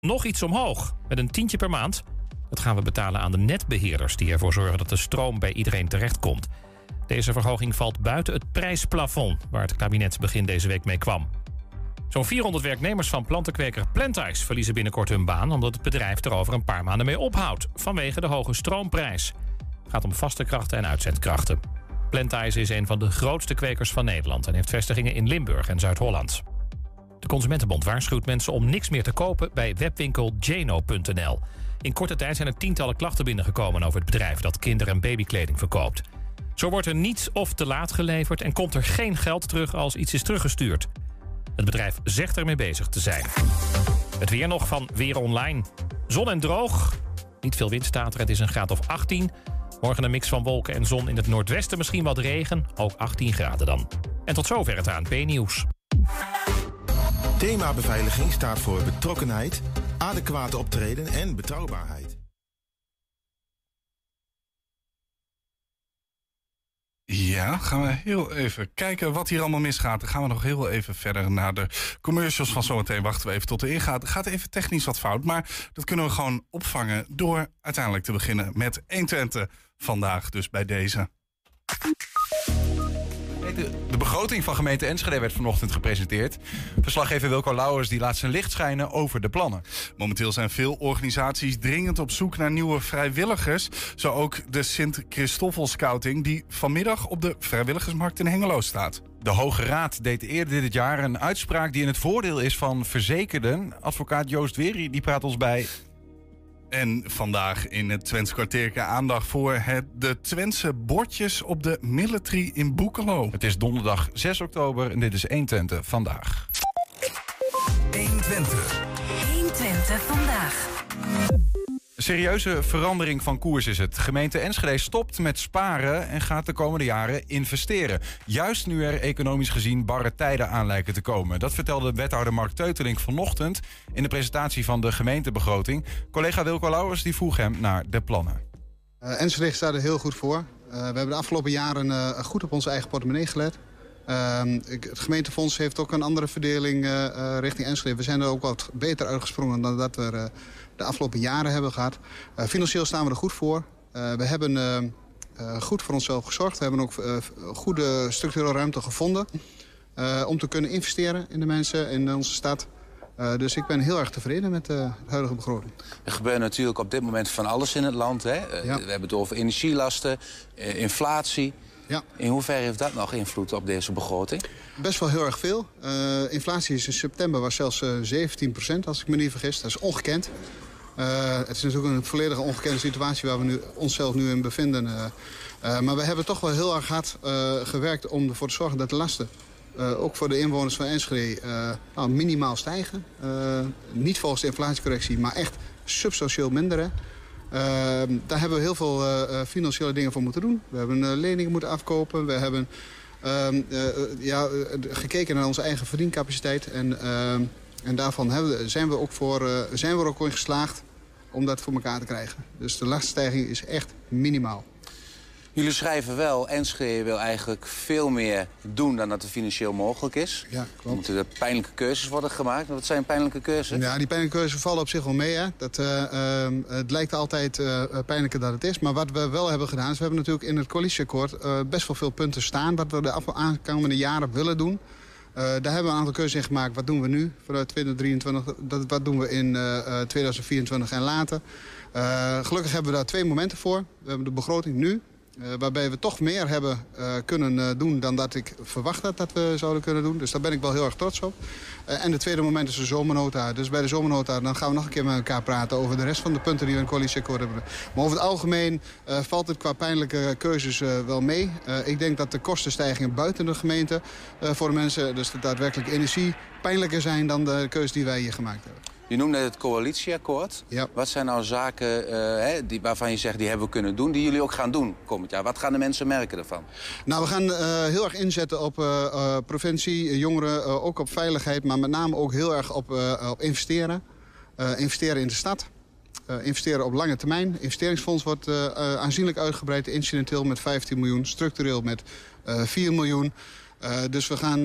nog iets omhoog, met een tientje per maand. Dat gaan we betalen aan de netbeheerders die ervoor zorgen dat de stroom bij iedereen terechtkomt. Deze verhoging valt buiten het prijsplafond waar het kabinet begin deze week mee kwam. Zo'n 400 werknemers van plantenkweker Plantice verliezen binnenkort hun baan... omdat het bedrijf er over een paar maanden mee ophoudt... vanwege de hoge stroomprijs. Het gaat om vaste krachten en uitzendkrachten. Plantice is een van de grootste kwekers van Nederland... en heeft vestigingen in Limburg en Zuid-Holland. De Consumentenbond waarschuwt mensen om niks meer te kopen... bij webwinkel jano.nl. In korte tijd zijn er tientallen klachten binnengekomen over het bedrijf... dat kinder- en babykleding verkoopt. Zo wordt er niets of te laat geleverd... en komt er geen geld terug als iets is teruggestuurd. Het bedrijf zegt ermee bezig te zijn. Het weer nog van Weer Online. Zon en droog. Niet veel wind staat er, het is een graad of 18. Morgen een mix van wolken en zon in het noordwesten, misschien wat regen. Ook 18 graden dan. En tot zover het ANP-nieuws. Thema beveiliging staat voor betrokkenheid, adequate optreden en betrouwbaarheid. Ja, gaan we heel even kijken wat hier allemaal misgaat. Dan gaan we nog heel even verder naar de commercials van zometeen. Wachten we even tot er ingaat. Gaat even technisch wat fout, maar dat kunnen we gewoon opvangen... door uiteindelijk te beginnen met 120 vandaag dus bij deze. De begroting van gemeente Enschede werd vanochtend gepresenteerd. Verslaggever Wilco Lauwers die laat zijn licht schijnen over de plannen. Momenteel zijn veel organisaties dringend op zoek naar nieuwe vrijwilligers. Zo ook de Sint-Christoffel Scouting die vanmiddag op de vrijwilligersmarkt in Hengelo staat. De Hoge Raad deed eerder dit jaar een uitspraak die in het voordeel is van verzekerden. Advocaat Joost Weri die praat ons bij en vandaag in het Twents kwartierke aandacht voor het, de Twentse bordjes op de military in Boekelo. Het is donderdag 6 oktober en dit is 120 vandaag. 120. 120 vandaag. Serieuze verandering van koers is het. Gemeente Enschede stopt met sparen en gaat de komende jaren investeren. Juist nu er economisch gezien barre tijden aan lijken te komen. Dat vertelde wethouder Mark Teuteling vanochtend in de presentatie van de gemeentebegroting. Collega Wilco Lauwers die vroeg hem naar de plannen. Uh, Enschede staat er heel goed voor. Uh, we hebben de afgelopen jaren uh, goed op onze eigen portemonnee gelet. Ehm, het gemeentefonds heeft ook een andere verdeling richting Enschede. We zijn er ook wat beter uitgesprongen dan dat we de afgelopen jaren hebben gehad. Uh, financieel staan we er goed voor. Uh, we hebben uh, goed voor onszelf gezorgd. We hebben ook goede structurele ruimte gevonden... om te kunnen investeren in de mensen in onze stad. dus ik ben heel erg tevreden met de huidige begroting. Er gebeurt natuurlijk op dit moment van alles in het land. Hè? Ja. We hebben het over energielasten, inflatie... Ja. In hoeverre heeft dat nog invloed op deze begroting? Best wel heel erg veel. Inflatie is in september was zelfs uh, 17% als ik me niet vergis. Dat is ongekend. Uh, het is natuurlijk een volledig ongekende situatie waar we nu, onszelf nu in bevinden. Uh, maar we hebben toch wel heel erg hard gewerkt om ervoor te zorgen dat de lasten... ook voor de inwoners van Enschede nou, minimaal stijgen. niet volgens de inflatiecorrectie, maar echt substantieel minderen. daar hebben we heel veel financiële dingen voor moeten doen. We hebben leningen moeten afkopen. We hebben ehm, ja, gekeken naar onze eigen verdiencapaciteit. En, ehm, en daarvan zijn, we ook voor, zijn we er ook in geslaagd om dat voor elkaar te krijgen. Dus de laststijging is echt minimaal. Jullie schrijven wel, Enschede wil eigenlijk veel meer doen dan dat er financieel mogelijk is. Ja, klopt. Er moeten er pijnlijke keuzes worden gemaakt. Wat zijn pijnlijke keuzes? Ja, die pijnlijke keuzes vallen op zich wel mee. Hè. Dat, uh, uh, het lijkt altijd uh, pijnlijker dan het is. Maar wat we wel hebben gedaan, is we hebben natuurlijk in het coalitieakkoord best wel veel punten staan... wat we de aankomende jaren willen doen. Uh, daar hebben we een aantal keuzes in gemaakt. Wat doen we nu vanuit 2023? Dat, wat doen we in uh, uh, 2024 en later? Gelukkig hebben we daar twee momenten voor. We hebben de begroting nu. Uh, waarbij we toch meer hebben uh, kunnen uh, doen dan dat ik verwacht had dat we zouden kunnen doen. Dus daar ben ik wel heel erg trots op. en het tweede moment is de zomernota. Dus bij de zomernota dan gaan we nog een keer met elkaar praten over de rest van de punten die we in coalitieakkoord hebben. Maar over het algemeen valt het qua pijnlijke keuzes wel mee. ik denk dat de kostenstijgingen buiten de gemeente voor de mensen, dus de daadwerkelijk energie, pijnlijker zijn dan de keuzes die wij hier gemaakt hebben. Je noemde het coalitieakkoord. Ja. Wat zijn nou zaken uh, hè, die, waarvan je zegt die hebben we kunnen doen... die jullie ook gaan doen komend jaar? Wat gaan de mensen merken ervan? Nou, we gaan uh, heel erg inzetten op uh, preventie, jongeren, ook op veiligheid... maar met name ook heel erg op, op investeren. investeren in de stad. investeren op lange termijn. Investeringsfonds wordt aanzienlijk uitgebreid. Incidenteel met 15 miljoen, structureel met 4 miljoen. Dus we gaan,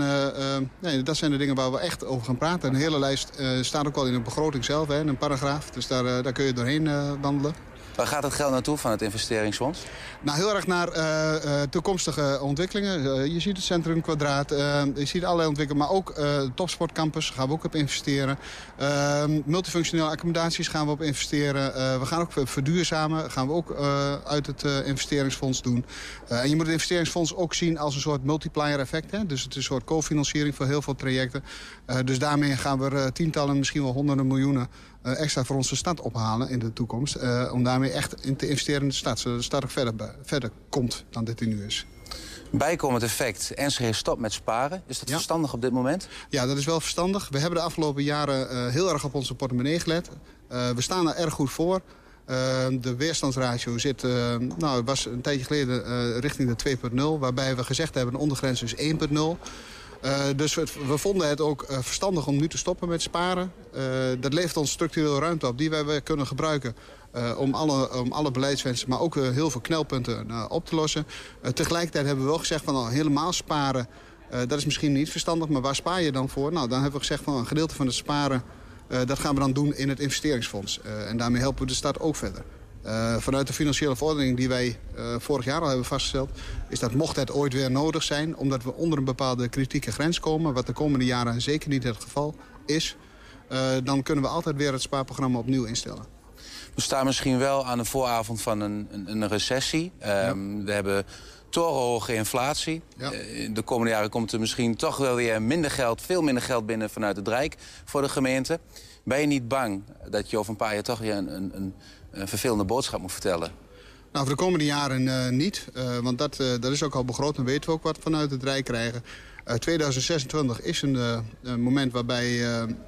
nee, dat zijn de dingen waar we echt over gaan praten. Een hele lijst staat ook al in de begroting zelf, hè, in een paragraaf. Dus daar, daar kun je doorheen wandelen. Waar gaat het geld naartoe van het investeringsfonds? Nou, heel erg naar uh, toekomstige ontwikkelingen. Uh, je ziet het Centrum Kwadraat, je ziet allerlei ontwikkelingen. Maar ook de Topsportcampus gaan we ook op investeren. multifunctionele accommodaties gaan we op investeren. we gaan ook verduurzamen, gaan we ook uit het investeringsfonds doen. en je moet het investeringsfonds ook zien als een soort multiplier effect. Hè? Dus het is een soort cofinanciering voor heel veel projecten. dus daarmee gaan we tientallen, misschien wel honderden miljoenen eh, extra voor onze stad ophalen in de toekomst. Uh, om daarmee echt in te investeren in de stad. Zodat de stad ook verder, verder komt dan dit nu is. Bijkomend effect, Enschede stopt met sparen. Is dat verstandig op dit moment? Ja, dat is wel verstandig. We hebben de afgelopen jaren uh, heel erg op onze portemonnee gelet. we staan er erg goed voor. de weerstandsratio zit, nou, was een tijdje geleden richting de 2.0... waarbij we gezegd hebben, de ondergrens is 1.0... Uh, dus we, vonden het ook uh, verstandig om nu te stoppen met sparen. Uh, dat levert ons structureel ruimte op die wij kunnen gebruiken... om, alle, om alle beleidswensen, maar ook heel veel knelpunten op te lossen. tegelijkertijd hebben we wel gezegd van al helemaal sparen... dat is misschien niet verstandig, maar waar spaar je dan voor? Nou, dan hebben we gezegd van een gedeelte van het sparen... dat gaan we dan doen in het investeringsfonds. en daarmee helpen we de stad ook verder. Uh, vanuit de financiële verordening die wij uh, vorig jaar al hebben vastgesteld... is dat mocht het ooit weer nodig zijn... omdat we onder een bepaalde kritieke grens komen... wat de komende jaren zeker niet het geval is... Uh, dan kunnen we altijd weer het spaarprogramma opnieuw instellen. We staan misschien wel aan de vooravond van een, een, een recessie. Um, ja. We hebben torenhoge inflatie. Ja. de komende jaren komt er misschien toch wel weer minder geld... veel minder geld binnen vanuit het Rijk voor de gemeente. Ben je niet bang dat je over een paar jaar toch weer een, een een vervelende boodschap moet vertellen? Nou, voor de komende jaren uh, niet. Uh, want dat, uh, dat is ook al begroot en weten we ook wat vanuit het Rijk krijgen. 2026 is een, een moment waarbij,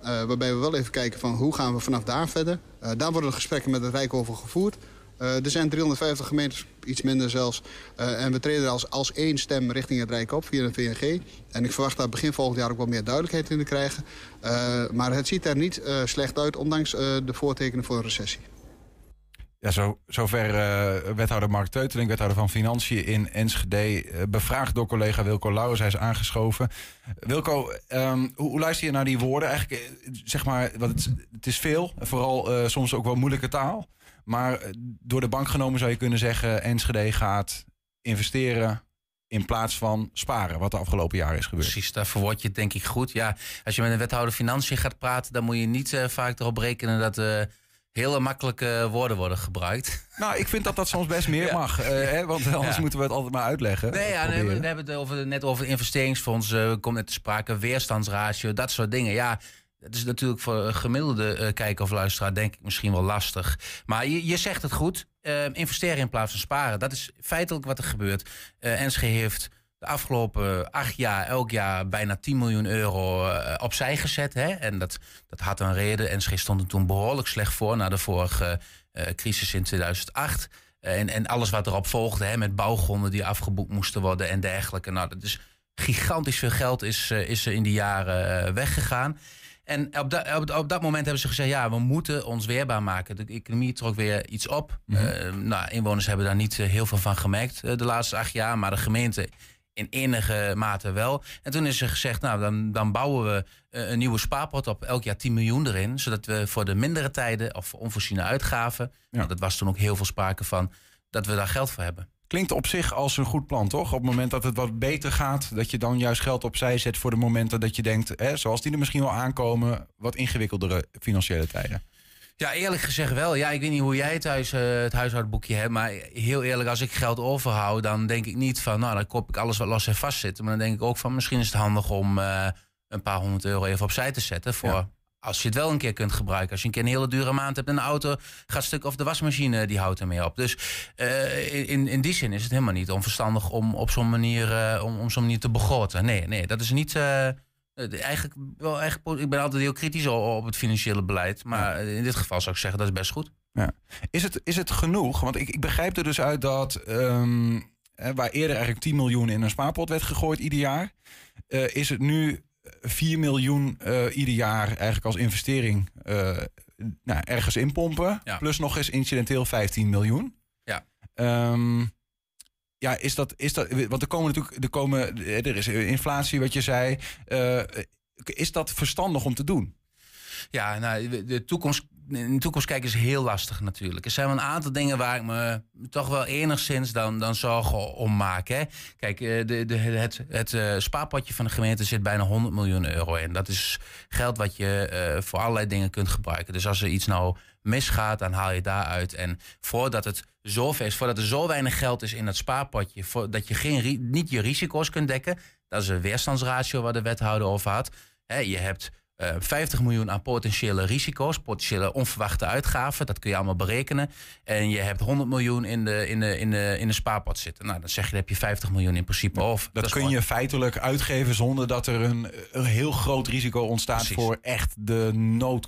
waarbij we wel even kijken van hoe gaan we vanaf daar verder. daar worden gesprekken met het Rijk over gevoerd. er zijn 350 gemeentes, iets minder zelfs. en we treden als, als één stem richting het Rijk op via de VNG. En ik verwacht daar begin volgend jaar ook wat meer duidelijkheid in te krijgen. maar het ziet er niet slecht uit, ondanks de voortekenen voor een recessie. Zo, zover uh, wethouder Mark Teuteling, wethouder van Financiën in Enschede. Uh, bevraagd door collega Wilco Lauwers, hij is aangeschoven. Wilco, um, hoe, luister je naar die woorden? Eigenlijk, eh, zeg maar, wat het, het is veel, vooral soms ook wel moeilijke taal. Maar door de bank genomen zou je kunnen zeggen... Enschede gaat investeren in plaats van sparen, wat de afgelopen jaren is gebeurd. Precies, daar verwoord je denk ik goed. Ja, als je met een wethouder Financiën gaat praten... dan moet je niet vaak erop rekenen dat hele makkelijke woorden worden gebruikt. Nou, ik vind dat dat soms best meer mag. Uh, hè, want anders moeten we het altijd maar uitleggen. Nee, ja, nee, we, hebben het over, net over investeringsfonds. Uh, komt net te sprake, weerstandsratio, dat soort dingen. Ja, het is natuurlijk voor een gemiddelde uh, kijker of luisteraar denk ik misschien wel lastig. Maar je, je zegt het goed. investeren in plaats van sparen. Dat is feitelijk wat er gebeurt. NSG heeft de afgelopen acht jaar elk jaar bijna 10 miljoen euro uh, opzij gezet. Hè? En dat, dat had een reden. NSG stond er toen behoorlijk slecht voor na de vorige uh, crisis in 2008. en, en alles wat erop volgde, hè, met bouwgronden die afgeboekt moesten worden en dergelijke. Nou, dat is gigantisch veel geld is, is er in die jaren weggegaan. En op, da, op, op, dat moment hebben ze gezegd: ja, we moeten ons weerbaar maken. De economie trok weer iets op. Mm -hmm. nou, inwoners hebben daar niet heel veel van gemerkt de laatste acht jaar. Maar de gemeente in enige mate wel. En toen is er gezegd, nou, dan, dan bouwen we eh, een nieuwe spaarpot op elk jaar 10 miljoen erin. Zodat we voor de mindere tijden of onvoorziene uitgaven, ja. nou, dat was toen ook heel veel sprake van, dat we daar geld voor hebben. Klinkt op zich als een goed plan, toch? Op het moment dat het wat beter gaat, dat je dan juist geld opzij zet voor de momenten dat je denkt, hè, zoals die er misschien wel aankomen, wat ingewikkeldere financiële tijden. Ja, eerlijk gezegd wel. Ja, ik weet niet hoe jij thuis uh, het huishoudboekje hebt. Maar heel eerlijk, als ik geld overhoud, dan denk ik niet van... nou, dan koop ik alles wat los en vast zit. Maar dan denk ik ook van, misschien is het handig om uh, een paar honderd euro even opzij te zetten... voor als je het wel een keer kunt gebruiken. Als je een keer een hele dure maand hebt en een auto gaat stuk... of de wasmachine, die houdt ermee op. Dus uh, in, in die zin is het helemaal niet onverstandig om op zo'n manier, om, om zo'n manier te begroten. Nee, nee, dat is niet... Eh, eigenlijk wel echt, ik ben altijd heel kritisch op het financiële beleid. Maar in dit geval zou ik zeggen dat is best goed. Ja. Is, het, is het genoeg? Want ik, ik begrijp er dus uit dat um, waar eerder eigenlijk 10 miljoen in een spaarpot werd gegooid ieder jaar, uh, is het nu 4 miljoen uh, ieder jaar eigenlijk als investering uh, nou, ergens inpompen. Ja. Plus nog eens incidenteel 15 miljoen. Ja. Um, ja, is dat, is dat, want er komen natuurlijk, er, komen, er is inflatie, wat je zei. Uh, is dat verstandig om te doen? Ja, nou, de toekomst in de toekomst kijken is heel lastig natuurlijk. Er zijn wel een aantal dingen waar ik me toch wel enigszins dan, dan zorgen om maak. Hè. Kijk, eh, de, de, het, het spaarpotje van de gemeente zit bijna 100 miljoen euro in. Dat is geld wat je voor allerlei dingen kunt gebruiken. Dus als er iets nou misgaat, dan haal je daaruit. En voordat het zo ver is, voordat er zo weinig geld is in dat spaarpotje, dat je geen, niet je risico's kunt dekken, dat is een weerstandsratio waar de wethouder over had. Je hebt 50 eh, miljoen aan potentiële risico's, potentiële onverwachte uitgaven. Dat kun je allemaal berekenen. En je hebt 100 miljoen in de, in de, in de, in de spaarpot zitten. Nou, dan zeg je, dan heb je 50 miljoen in principe over. Dat, kun je feitelijk uitgeven zonder dat er een, een heel groot risico ontstaat voor echt de nood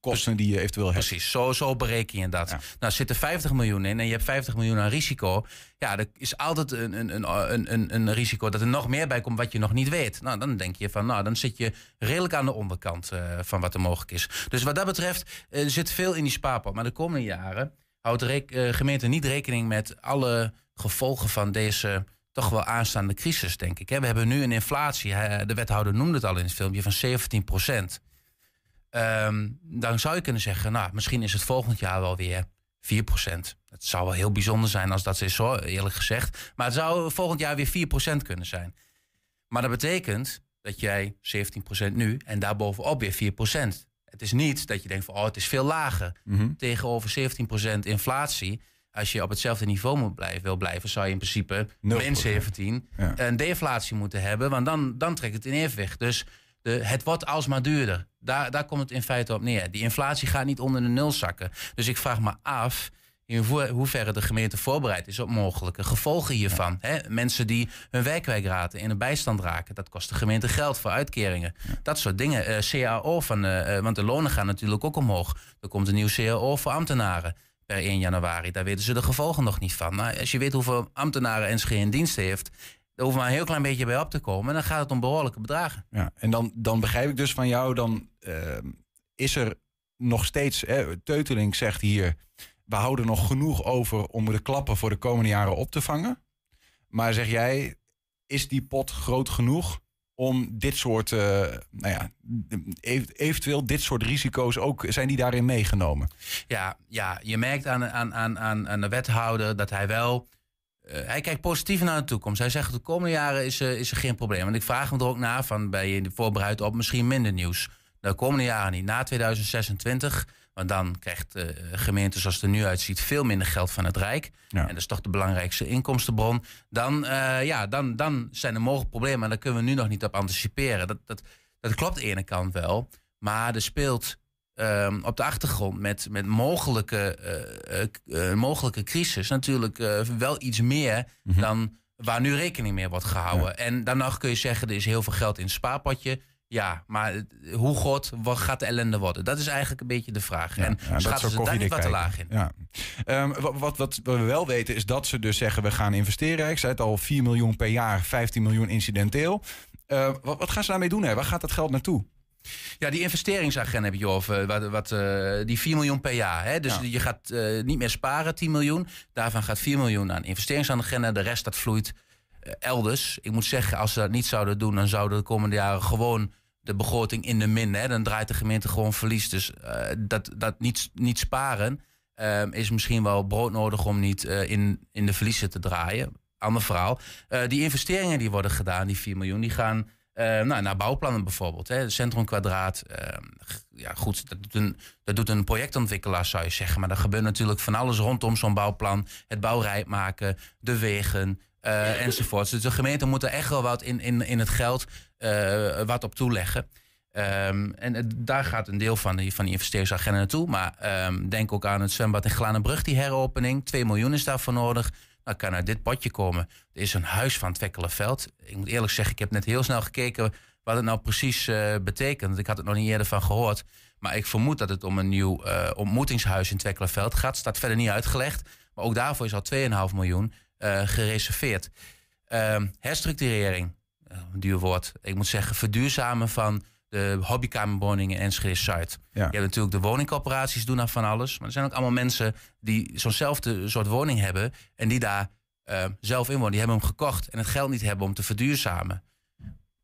kosten die je eventueel hebt. Precies, zo, zo bereken je dat. Nou, zit er 50 miljoen in en je hebt 50 miljoen aan risico. Ja, er is altijd een, een, een, een, een risico dat er nog meer bij komt wat je nog niet weet. Nou, dan denk je van, nou, dan zit je redelijk aan de onderkant uh, van wat er mogelijk is. Dus wat dat betreft uh, zit veel in die spaarpot. Maar de komende jaren houdt de uh, gemeente niet rekening met alle gevolgen van deze toch wel aanstaande crisis, denk ik. We hebben nu een inflatie, de wethouder noemde het al in het filmpje, van 17 procent. Ehm, dan zou je kunnen zeggen, nou, misschien is het volgend jaar wel weer 4%. Het zou wel heel bijzonder zijn als dat is, zo eerlijk gezegd. Maar het zou volgend jaar weer 4% kunnen zijn. Maar dat betekent dat jij 17% nu en daarbovenop weer 4%. Het is niet dat je denkt van, oh, het is veel lager. Mm Tegenover 17% inflatie als je op hetzelfde niveau moet blijven, wil blijven, zou je in principe min 17 een deflatie moeten hebben. Want dan, dan trekt het in evenwicht. Dus de, het wordt alsmaar duurder. Daar, daar komt het in feite op neer. Die inflatie gaat niet onder de nul zakken. Dus ik vraag me af in hoeverre de gemeente voorbereid is op mogelijke gevolgen hiervan. mensen die hun werkwijk raten, in een bijstand raken, dat kost de gemeente geld voor uitkeringen. Dat soort dingen. Uh, CAO, van, uh, want de lonen gaan natuurlijk ook omhoog. Er komt een nieuw CAO voor ambtenaren per 1 januari. Daar weten ze de gevolgen nog niet van. Nou, als je weet hoeveel ambtenaren NSG in dienst heeft er hoeft maar een heel klein beetje bij op te komen. En dan gaat het om behoorlijke bedragen. Ja, en dan, dan begrijp ik dus van jou, dan uh, is er nog steeds, hè, Teuteling zegt hier, we houden nog genoeg over om de klappen voor de komende jaren op te vangen. Maar zeg jij, is die pot groot genoeg om dit soort, uh, nou ja, eventueel dit soort risico's ook, zijn die daarin meegenomen? Ja, ja je merkt aan, aan, aan, aan de wethouder dat hij wel hij kijkt positief naar de toekomst. Hij zegt de komende jaren is, uh, is er geen probleem. En ik vraag hem er ook na van ben je voorbereid op misschien minder nieuws. De komende jaren niet. Na 2026. Want dan krijgt de gemeente zoals het er nu uitziet veel minder geld van het Rijk. En dat is toch de belangrijkste inkomstenbron. Dan, uh, ja, dan, dan zijn er mogelijk problemen. En daar kunnen we nu nog niet op anticiperen. Dat, dat, dat klopt aan de ene kant wel. Maar er speelt Um, op de achtergrond met, met mogelijke, uh, uh, mogelijke crisis natuurlijk wel iets meer mhm. dan waar nu rekening mee wordt gehouden. En nog kun je zeggen, er is heel veel geld in het spaarpotje. Ja, maar hoe groot wat gaat de ellende worden? Dat is eigenlijk een beetje de vraag. Ja, en ja, schatten ze daar niet wat te laag in. Ja. Um, wat, wat, wat, we wel weten is dat ze dus zeggen... we gaan investeren. Ik zei het al, 4 miljoen per jaar, 15 miljoen incidenteel. Uh, wat, wat gaan ze daarmee doen? Hè? Waar gaat dat geld naartoe? Ja, die investeringsagenda heb je over. Wat, wat, uh, die 4 miljoen per jaar. Hè? Dus je gaat uh, niet meer sparen, 10 miljoen. Daarvan gaat 4 miljoen aan investeringsagenda. De rest dat vloeit uh, elders. Ik moet zeggen, als ze dat niet zouden doen... dan zouden de komende jaren gewoon de begroting in de min. Hè? Dan draait de gemeente gewoon verlies. Dus dat, dat niet, niet sparen ehm, is misschien wel broodnodig... om niet in, in de verliezen te draaien. Ander verhaal. die investeringen die worden gedaan, die 4 miljoen... die gaan uh, nou, naar bouwplannen bijvoorbeeld. Hè. Centrumkwadraat. Uh, ja, goed, dat doet, een, dat doet een projectontwikkelaar, zou je zeggen. Maar er gebeurt natuurlijk van alles rondom zo'n bouwplan. Het bouwrijp maken, de wegen uh, enzovoort. Dus de gemeente moet er echt wel wat in, in, in het geld wat op toeleggen. Um, en daar gaat een deel van die, van die investeringsagenda naartoe. Maar um, denk ook aan het zwembad in Glanenbrug, die heropening. 2 miljoen is daarvoor nodig. Dan kan uit dit potje komen. Er is een huis van Twekkelenveld. Ik moet eerlijk zeggen, ik heb net heel snel gekeken wat het nou precies uh, betekent. Ik had het nog niet eerder van gehoord. Maar ik vermoed dat het om een nieuw uh, ontmoetingshuis in Twekkelenveld gaat. Staat verder niet uitgelegd. Maar ook daarvoor is al 2,5 miljoen uh, gereserveerd. Ehm, herstructurering, duur woord. Ik moet zeggen, verduurzamen van de hobbykamerwoningen en Site. Ja. Je hebt natuurlijk de woningcorporaties doen daar van alles. Maar er zijn ook allemaal mensen die zo'nzelfde soort woning hebben... en die daar eh, zelf inwonen. Die hebben hem gekocht en het geld niet hebben om te verduurzamen.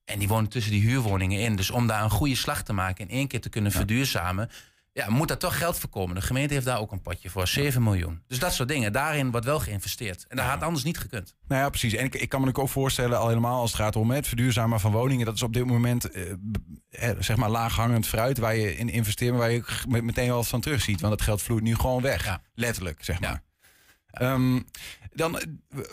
En die wonen tussen die huurwoningen in. Dus om daar een goede slag te maken en één keer te kunnen verduurzamen... Ja, moet daar toch geld voor komen. De gemeente heeft daar ook een potje voor, 7 miljoen. Dus dat soort dingen, daarin wordt wel geïnvesteerd. En dat had anders niet gekund. Nou ja, precies. En ik, ik kan me ook voorstellen, al helemaal als het gaat om het verduurzamen van woningen. Dat is op dit moment eh, zeg maar laaghangend fruit waar je in investeert, maar waar je meteen wel wat van terug ziet. Want dat geld vloeit nu gewoon weg. Ja. Letterlijk, zeg Ja. maar. Ehm, dan, eh,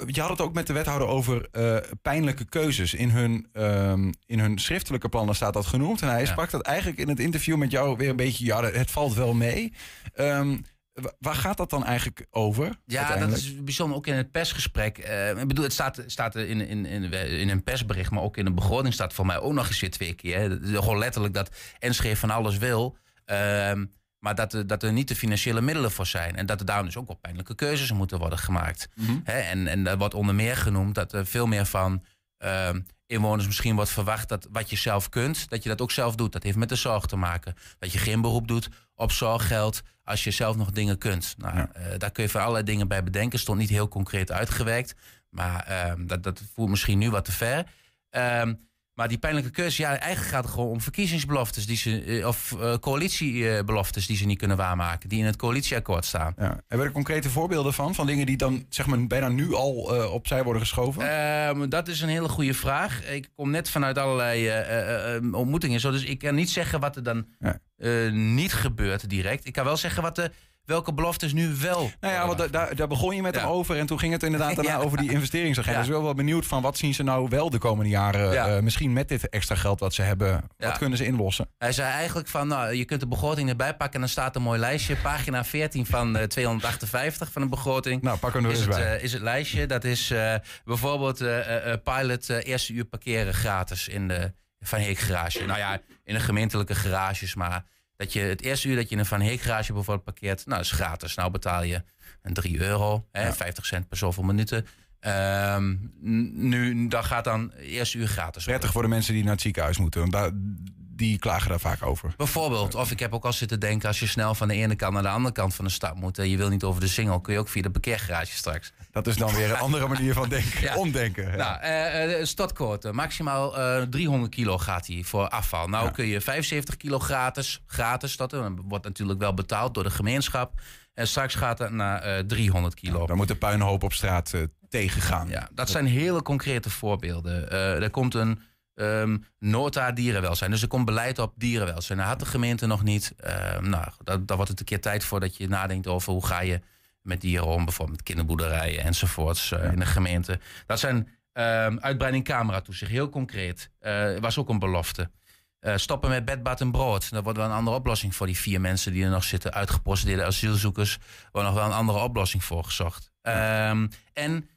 je had het ook met de wethouder over eh, pijnlijke keuzes. In hun, ehm, in hun schriftelijke plannen staat dat genoemd. En hij Ja. sprak dat eigenlijk in het interview met jou weer een beetje... ja, het valt wel mee. Ehm, wa- waar gaat dat dan eigenlijk over? Ja, dat is bijzonder ook in het persgesprek. Eh, ik bedoel, het staat, staat in, in, in, in een persbericht, maar ook in de begroting staat voor mij ook nog eens weer twee keer. Hè. Gewoon letterlijk dat Enschede van alles wil. ehm, maar dat er, dat er niet de financiële middelen voor zijn. En dat er daarom dus ook wel pijnlijke keuzes moeten worden gemaakt. Mhm. En, en dat wordt onder meer genoemd dat er veel meer van ehm, inwoners misschien wordt verwacht dat wat je zelf kunt, dat je dat ook zelf doet. Dat heeft met de zorg te maken. Dat je geen beroep doet op zorggeld als je zelf nog dingen kunt. Nou, Ja. eh, daar kun je van allerlei dingen bij bedenken. Stond niet heel concreet uitgewerkt. Maar ehm, dat, dat voert misschien nu wat te ver. Ehm, maar die pijnlijke keuze, ja, eigenlijk gaat het gewoon om verkiezingsbeloftes die ze, eh, of eh, coalitiebeloftes die ze niet kunnen waarmaken, die in het coalitieakkoord staan. Ja. Hebben we er concrete voorbeelden van? Van dingen die dan zeg maar, bijna nu al eh, opzij worden geschoven? Ehm, dat is een hele goede vraag. Ik kom net vanuit allerlei ontmoetingen. Zo, dus ik kan niet zeggen wat er dan Ja. niet gebeurt direct. Ik kan wel zeggen wat de, welke beloftes nu wel. nou ja, want da- daar, daar begon je met Ja. hem over. En toen ging het inderdaad daarna Ja. over die investeringsagenda. Ja. Dus ik ben wel benieuwd van wat zien ze nou wel de komende jaren. Ja. eh, misschien met dit extra geld wat ze hebben. Wat kunnen ze inlossen? Hij zei eigenlijk van, nou, je kunt de begroting erbij pakken en dan staat een mooi lijstje. Pagina 14 van eh, 258 van de begroting. Nou, pak hem er is eens het, bij. eh, is het lijstje. Dat is eh, bijvoorbeeld eh, eh, eh, pilot eh, eerste uur parkeren gratis in de Van Heek garage. Nou ja, in de gemeentelijke garages, maar dat je het eerste uur dat je in een Van Heek garage bijvoorbeeld parkeert, nou is gratis. Nou betaal je een 3 euro, hè, Ja. 50 cent per zoveel minuten. Ehm, nu, dat gaat dan eerste uur gratis. Prettig voor de mensen die naar het ziekenhuis moeten. Want daar, die klagen daar vaak over. Bijvoorbeeld, of ik heb ook al zitten denken... als je snel van de ene kant naar de andere kant van de stad moet... en je wil niet over de singel, kun je ook via de parkeergarage straks. Dat is dan weer een andere manier van denken. Ja. Omdenken. Ja. Nou, eh eh, stadquote, maximaal eh 300 kilo gaat hij voor afval. Nou Ja. kun je 75 kilo gratis, gratis, dat eh, wordt natuurlijk wel betaald door de gemeenschap. En straks gaat het naar eh 300 kilo. Dan moet de puinhoop op straat eh, tegengaan. Ja, dat zijn hele concrete voorbeelden. Eh, er komt een ehm, nota dierenwelzijn. Dus er komt beleid op dierenwelzijn. Dat had de gemeente nog niet. Ehm, nou, daar, daar wordt het een keer tijd voor dat je nadenkt over hoe ga je met dieren om. Bijvoorbeeld met kinderboerderijen enzovoorts eh, in de gemeente. Dat zijn ehm, uitbreiding cameratoezicht. Heel concreet. Eh was ook een belofte. Eh, stoppen met bed, bad en brood. Dat wordt wel een andere oplossing voor die vier mensen die er nog zitten. Uitgeprocedeerde asielzoekers. wordt nog wel een andere oplossing voor gezocht. En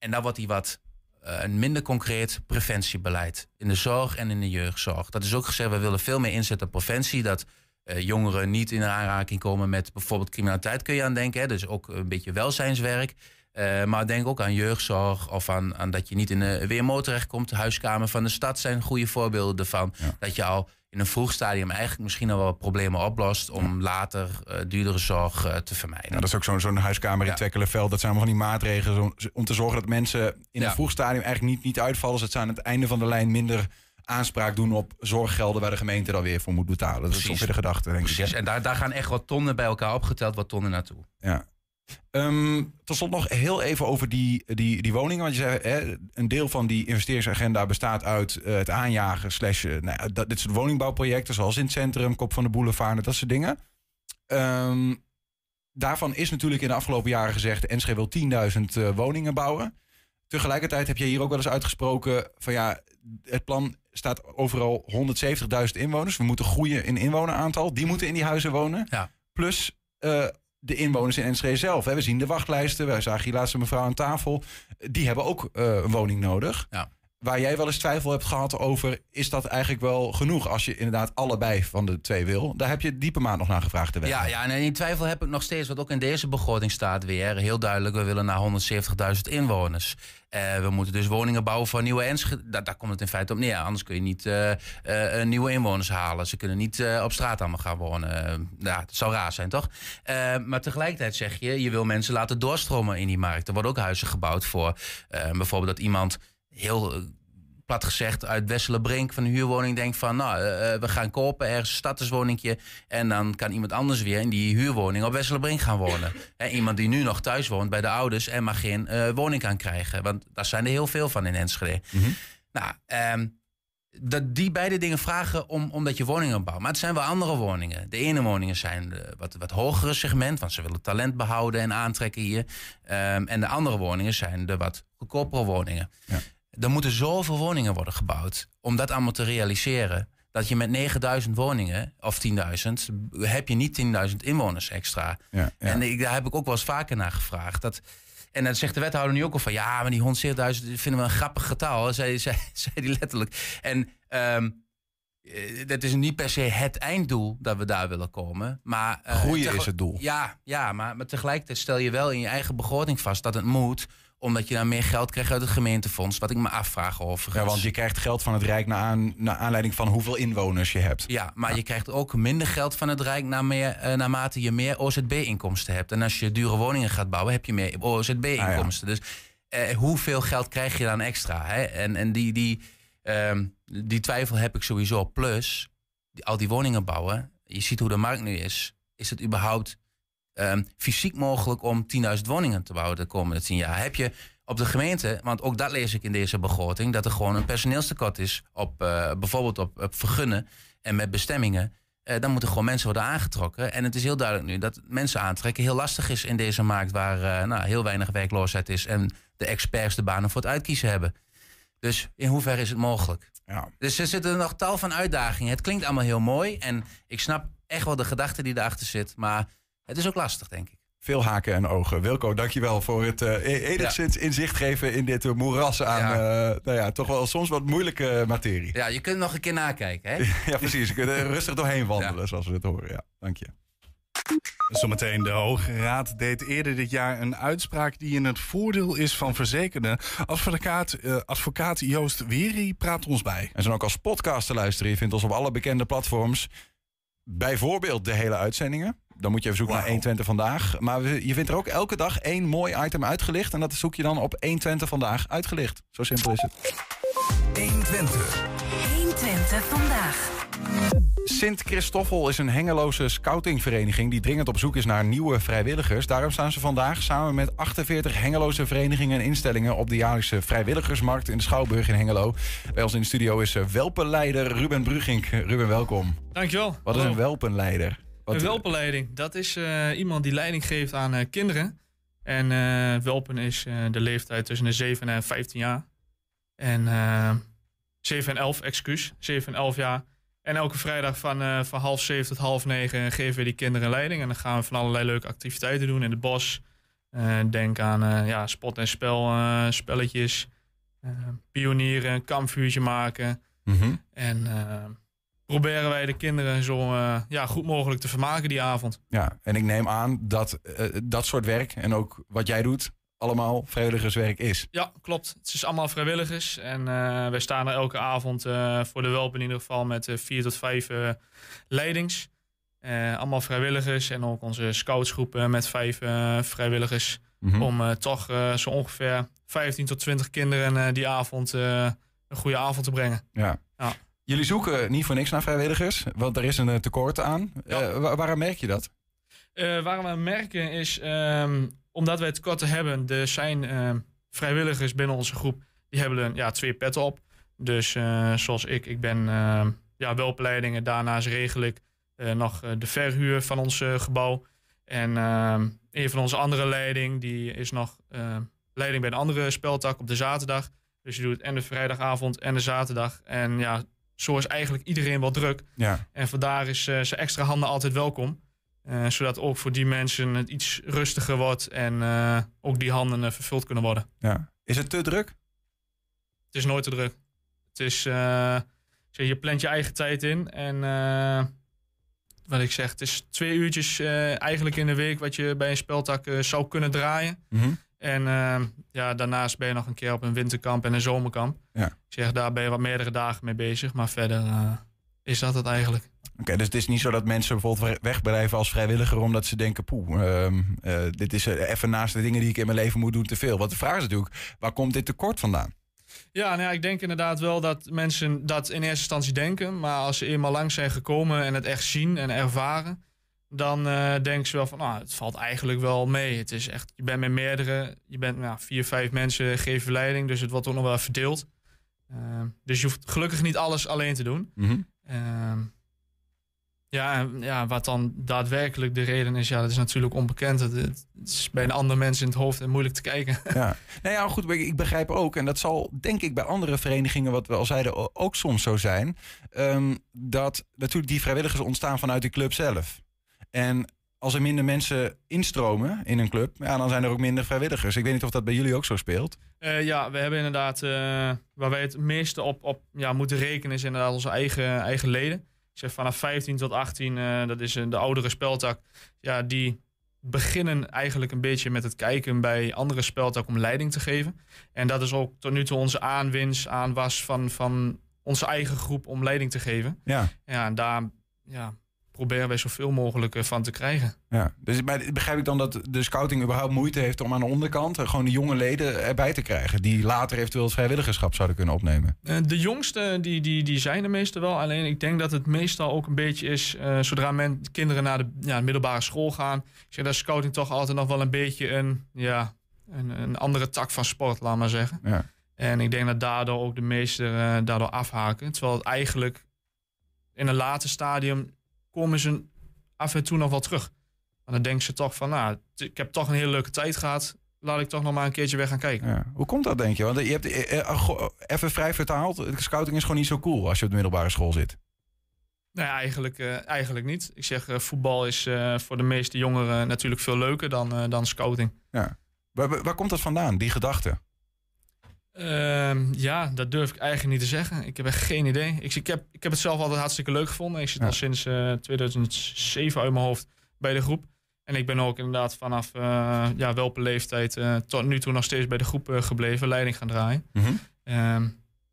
en dan wordt die wat een minder concreet preventiebeleid in de zorg en in de jeugdzorg. Dat is ook gezegd, we willen veel meer inzetten op preventie. Dat eh, jongeren niet in aanraking komen met bijvoorbeeld criminaliteit, kun je aan denken. Hè? Dus ook een beetje welzijnswerk. Eh, maar denk ook aan jeugdzorg of aan, aan dat je niet in de WMO terechtkomt. De huiskamer van de stad zijn goede voorbeelden ervan. Ja. Dat je al in een vroeg stadium eigenlijk misschien al wel problemen oplost... om later eh, duurdere zorg eh, te vermijden. Dat is ook zo'n zo'n huiskamer in Ja. Twekkelenveld. Dat zijn allemaal van die maatregelen om, om te zorgen dat mensen in Ja. een vroeg stadium eigenlijk niet, niet uitvallen. Zodat ze aan het einde van de lijn minder aanspraak doen op zorggelden waar de gemeente dan weer voor moet betalen. Dat is ongeveer de gedachte, denk ik. Precies, hè? en daar, daar gaan echt wat tonnen bij elkaar opgeteld, wat tonnen naartoe. Ja. Ehm, tot slot nog heel even over die, die, die woningen. Want je zei, hè, een deel van die investeringsagenda bestaat uit eh, het aanjagen... Slash, eh, nou, dat, dit soort woningbouwprojecten, zoals in het centrum, Kop van de Boulevard... dat soort dingen. Ehm, daarvan is natuurlijk in de afgelopen jaren gezegd... Enschede wil 10.000 eh, woningen bouwen. Tegelijkertijd heb je hier ook wel eens uitgesproken... van ja, het plan staat overal 170.000 inwoners. We moeten groeien in inwoneraantal. Die moeten in die huizen wonen. Ja. Plus de inwoners in Enschede zelf. We zien de wachtlijsten. Wij zagen hier laatst een mevrouw aan tafel. Die hebben ook eh, een woning nodig. Ja. Waar jij wel eens twijfel hebt gehad over... is dat eigenlijk wel genoeg als je inderdaad allebei van de twee wil? Daar heb je diepe maand nog naar gevraagd. De Ja, ja, en in twijfel heb ik nog steeds, wat ook in deze begroting staat weer... heel duidelijk, we willen naar 170.000 inwoners. Uh, we moeten dus woningen bouwen voor nieuwe Enschede. Daar, daar, komt het in feite op neer. Anders kun je niet uh, uh, nieuwe inwoners halen. Ze kunnen niet op straat allemaal gaan wonen. ja, het zou raar zijn, toch? maar tegelijkertijd zeg je, je wil mensen laten doorstromen in die markt. Er worden ook huizen gebouwd voor bijvoorbeeld dat iemand heel plat gezegd uit Wesselenbrink van een huurwoning denkt van nou, we gaan kopen ergens een statuswoningje en dan kan iemand anders weer in die huurwoning op Wesselenbrink gaan wonen. en iemand die nu nog thuis woont bij de ouders en maar geen uh, woning kan krijgen, want daar zijn er heel veel van in Enschede. Mm -hmm. Nou, um, dat die beide dingen vragen om, omdat je woningen bouwt. Maar het zijn wel andere woningen. De ene woningen zijn de wat, wat hogere segment, want ze willen talent behouden en aantrekken hier. Um, en de andere woningen zijn de wat goedkopere woningen. Ja. Er moeten zoveel woningen worden gebouwd om dat allemaal te realiseren. Dat je met 9000 woningen, of 10.000, heb je niet 10.000 inwoners extra. Ja, ja. En ik, daar heb ik ook wel eens vaker naar gevraagd. Dat, en dan zegt de wethouder nu ook al van... ja, maar die 170.000 vinden we een grappig getal. Zei, zei, zei die letterlijk. En um, dat is niet per se het einddoel dat we daar willen komen. Maar, uh, Groeien is het doel. Ja, ja maar, maar tegelijkertijd stel je wel in je eigen begroting vast dat het moet omdat je dan meer geld krijgt uit het gemeentefonds. Wat ik me afvraag over. Ja, want je krijgt geld van het Rijk naar, aan, naar aanleiding van hoeveel inwoners je hebt. Ja, maar je krijgt ook minder geld van het Rijk naar meer, uh, naarmate je meer OZB-inkomsten hebt. En als je dure woningen gaat bouwen, heb je meer OZB-inkomsten. Ah, ja. Dus uh, hoeveel geld krijg je dan extra? Hè? En, en die, die, uh, die twijfel heb ik sowieso. Plus, al die woningen bouwen, je ziet hoe de markt nu is. Is het überhaupt um, fysiek mogelijk om 10.000 woningen te bouwen de komende 10 jaar. Heb je op de gemeente, want ook dat lees ik in deze begroting, dat er gewoon een personeelstekort is op uh, bijvoorbeeld op, op, vergunnen en met bestemmingen. Uh, dan moeten gewoon mensen worden aangetrokken. En het is heel duidelijk nu dat mensen aantrekken heel lastig is in deze markt waar uh, nou, heel weinig werkloosheid is en de experts de banen voor het uitkiezen hebben. Dus in hoeverre is het mogelijk? Ja. Dus er zitten nog tal van uitdagingen. Het klinkt allemaal heel mooi en ik snap echt wel de gedachte die erachter zit, maar het is ook lastig, denk ik. Veel haken en ogen. Wilco, dankjewel voor het uh, enigszins ja. inzicht geven in dit moeras aan ja. Uh, nou ja, toch wel soms wat moeilijke materie. Ja, je kunt nog een keer nakijken, hè? ja, precies. Je kunt er rustig doorheen wandelen, zoals we het horen. Ja, dank je. Zometeen de Hoge Raad deed eerder dit jaar een uitspraak die in het voordeel is van verzekerden. Advocaat, uh, advocaat Joost Weri praat ons bij. En zo ook als podcast te luisteren. Je vindt ons op alle bekende platforms. Bijvoorbeeld de hele uitzendingen. Dan moet je even zoeken wow. naar 120 vandaag. Maar je vindt er ook elke dag één mooi item uitgelicht. En dat zoek je dan op 120 vandaag uitgelicht. Zo simpel is het. 120. 120 vandaag. Sint Christoffel is een hengeloze scoutingvereniging die dringend op zoek is naar nieuwe vrijwilligers. Daarom staan ze vandaag samen met 48 hengeloze verenigingen en instellingen op de jaarlijkse vrijwilligersmarkt in de Schouwburg in Hengelo. Bij ons in de studio is welpenleider Ruben Brugink. Ruben, welkom. Dankjewel. Wat is een welpenleider? Wat een welpenleiding, dat is uh, iemand die leiding geeft aan uh, kinderen. En uh, welpen is de leeftijd tussen de 7 en 15 jaar. En 7 en 11, excuus. 7 en 11 jaar. En elke vrijdag van, van half 7 tot half 9 geven we die kinderen leiding. En dan gaan we van allerlei leuke activiteiten doen in het bos. denk aan ja, spot- en spel, spelletjes. pionieren, een kampvuurtje maken. Mm -hmm. En proberen wij de kinderen zo ja, goed mogelijk te vermaken die avond. Ja, en ik neem aan dat dat soort werk en ook wat jij doet, allemaal vrijwilligerswerk is. Ja, klopt. Het is allemaal vrijwilligers. En uh, wij staan er elke avond voor de Welpen in ieder geval met vier tot vijf leidings. allemaal vrijwilligers en ook onze scoutsgroepen met vijf vrijwilligers. Mm -hmm. Om toch zo ongeveer 15 tot 20 kinderen die avond een goede avond te brengen. Ja. ja. Jullie zoeken niet voor niks naar vrijwilligers, want er is een eh, tekort aan. Ja. Uh, waarom merk je dat? Uh, waarom we merken is um, omdat wij tekorten hebben. Er zijn uh, vrijwilligers binnen onze groep die hebben ja, twee petten op. Dus zoals ik, ik ben ja, welopleiding en daarnaast regel ik nog de verhuur van ons gebouw. En een van onze andere leiding, die is nog leiding bij een andere speltak op de zaterdag. Dus je doet en de vrijdagavond en de zaterdag. En ja, zo is eigenlijk iedereen wel druk. Ja. En vandaar is uh, zijn extra handen altijd welkom. Uh, zodat ook voor die mensen het iets rustiger wordt en uh, ook die handen vervuld kunnen worden. Ja. Is het te druk? het is nooit te druk. Het is, eh, je plant je eigen tijd in. En eh, wat ik zeg, het is twee uurtjes eh, eigenlijk in de week wat je bij een speltak eh, zou kunnen draaien. Mhm. En eh, ja, daarnaast ben je nog een keer op een winterkamp en een zomerkamp. Ja. Ik zeg, daar ben je wat meerdere dagen mee bezig. Maar verder eh, is dat het eigenlijk. Dus het is niet zo dat mensen bijvoorbeeld wegblijven als vrijwilliger omdat ze denken, poeh, ehm, eh, dit is eh, even naast de dingen die ik in mijn leven moet doen te veel. Want de vraag is natuurlijk, waar komt dit tekort vandaan? Ja, nou ja, ik denk inderdaad wel dat mensen dat in eerste instantie denken. Maar als ze eenmaal langs zijn gekomen en het echt zien en ervaren, dan eh denken ze wel van, nou, het valt eigenlijk wel mee. Het is echt, je bent met meerdere, je bent nou, vier, vijf mensen geven leiding, dus het wordt ook nog wel verdeeld. Ehm, dus je hoeft gelukkig niet alles alleen te doen. En ja, wat dan daadwerkelijk de reden is, ja, dat is natuurlijk onbekend. Het, is bij een ander mens in het hoofd en moeilijk te kijken. Ja, nou ja, goed, ik begrijp ook, en dat zal denk ik bij andere verenigingen, wat we al zeiden, ook soms zo zijn, ehm, dat natuurlijk die vrijwilligers ontstaan vanuit de club zelf. En als er minder mensen instromen in een club, ja, dan zijn er ook minder vrijwilligers. Ik weet niet of dat bij jullie ook zo speelt. Eh, ja, we hebben inderdaad, eh, waar wij het meeste op, op ja, moeten rekenen, is inderdaad onze eigen, eigen leden. Ik zeg vanaf 15 tot 18, eh, dat is eh, de oudere speltak. Ja, die beginnen eigenlijk een beetje met het kijken bij andere speltak om leiding te geven. En dat is ook tot nu toe onze aanwinst, aanwas van, van onze eigen groep om leiding te geven. Ja. Ja, en daar ja, proberen wij zoveel mogelijk eh, van te krijgen. Ja, dus begrijp ik dan dat de scouting überhaupt moeite heeft om aan de onderkant eh, gewoon de jonge leden erbij te krijgen, die later eventueel het vrijwilligerschap zouden kunnen opnemen? Eh, De jongste, die, die, die zijn er meestal wel. Alleen ik denk dat het meestal ook een beetje is... zodra men, kinderen naar de ja, middelbare school gaan... Zeg, dat scouting toch altijd nog wel een beetje een, ja, een, een andere tak van sport, laat maar zeggen. Ja. En ik denk dat daardoor ook de meesten daardoor afhaken. Terwijl het eigenlijk in een later stadium komen ze af en toe nog wel terug. Maar dan denken ze toch van, nou, ik heb toch een hele leuke tijd gehad. Laat ik toch nog maar een keertje weg gaan kijken. Ja. Hoe komt dat, denk je? Want je hebt, eh, eh, go- even vrij vertaald, de scouting is gewoon niet zo cool als je op de middelbare school zit. Nee, eigenlijk, eh, eigenlijk niet. Ik zeg, eh, voetbal is eh, voor de meeste jongeren natuurlijk veel leuker dan, eh, dan scouting. Ja. Waar, waar- waar komt dat vandaan, die gedachte? Ehm, ja, dat durf ik eigenlijk niet te zeggen. Ik heb echt geen idee. Ik, ik, heb, ik heb het zelf altijd hartstikke leuk gevonden. Ik zit Ja. al sinds eh, 2007 uit mijn hoofd bij de groep. En ik ben ook inderdaad vanaf eh ja, welke leeftijd eh, tot nu toe nog steeds bij de groep eh, gebleven, leiding gaan draaien. Mhm. Ehm,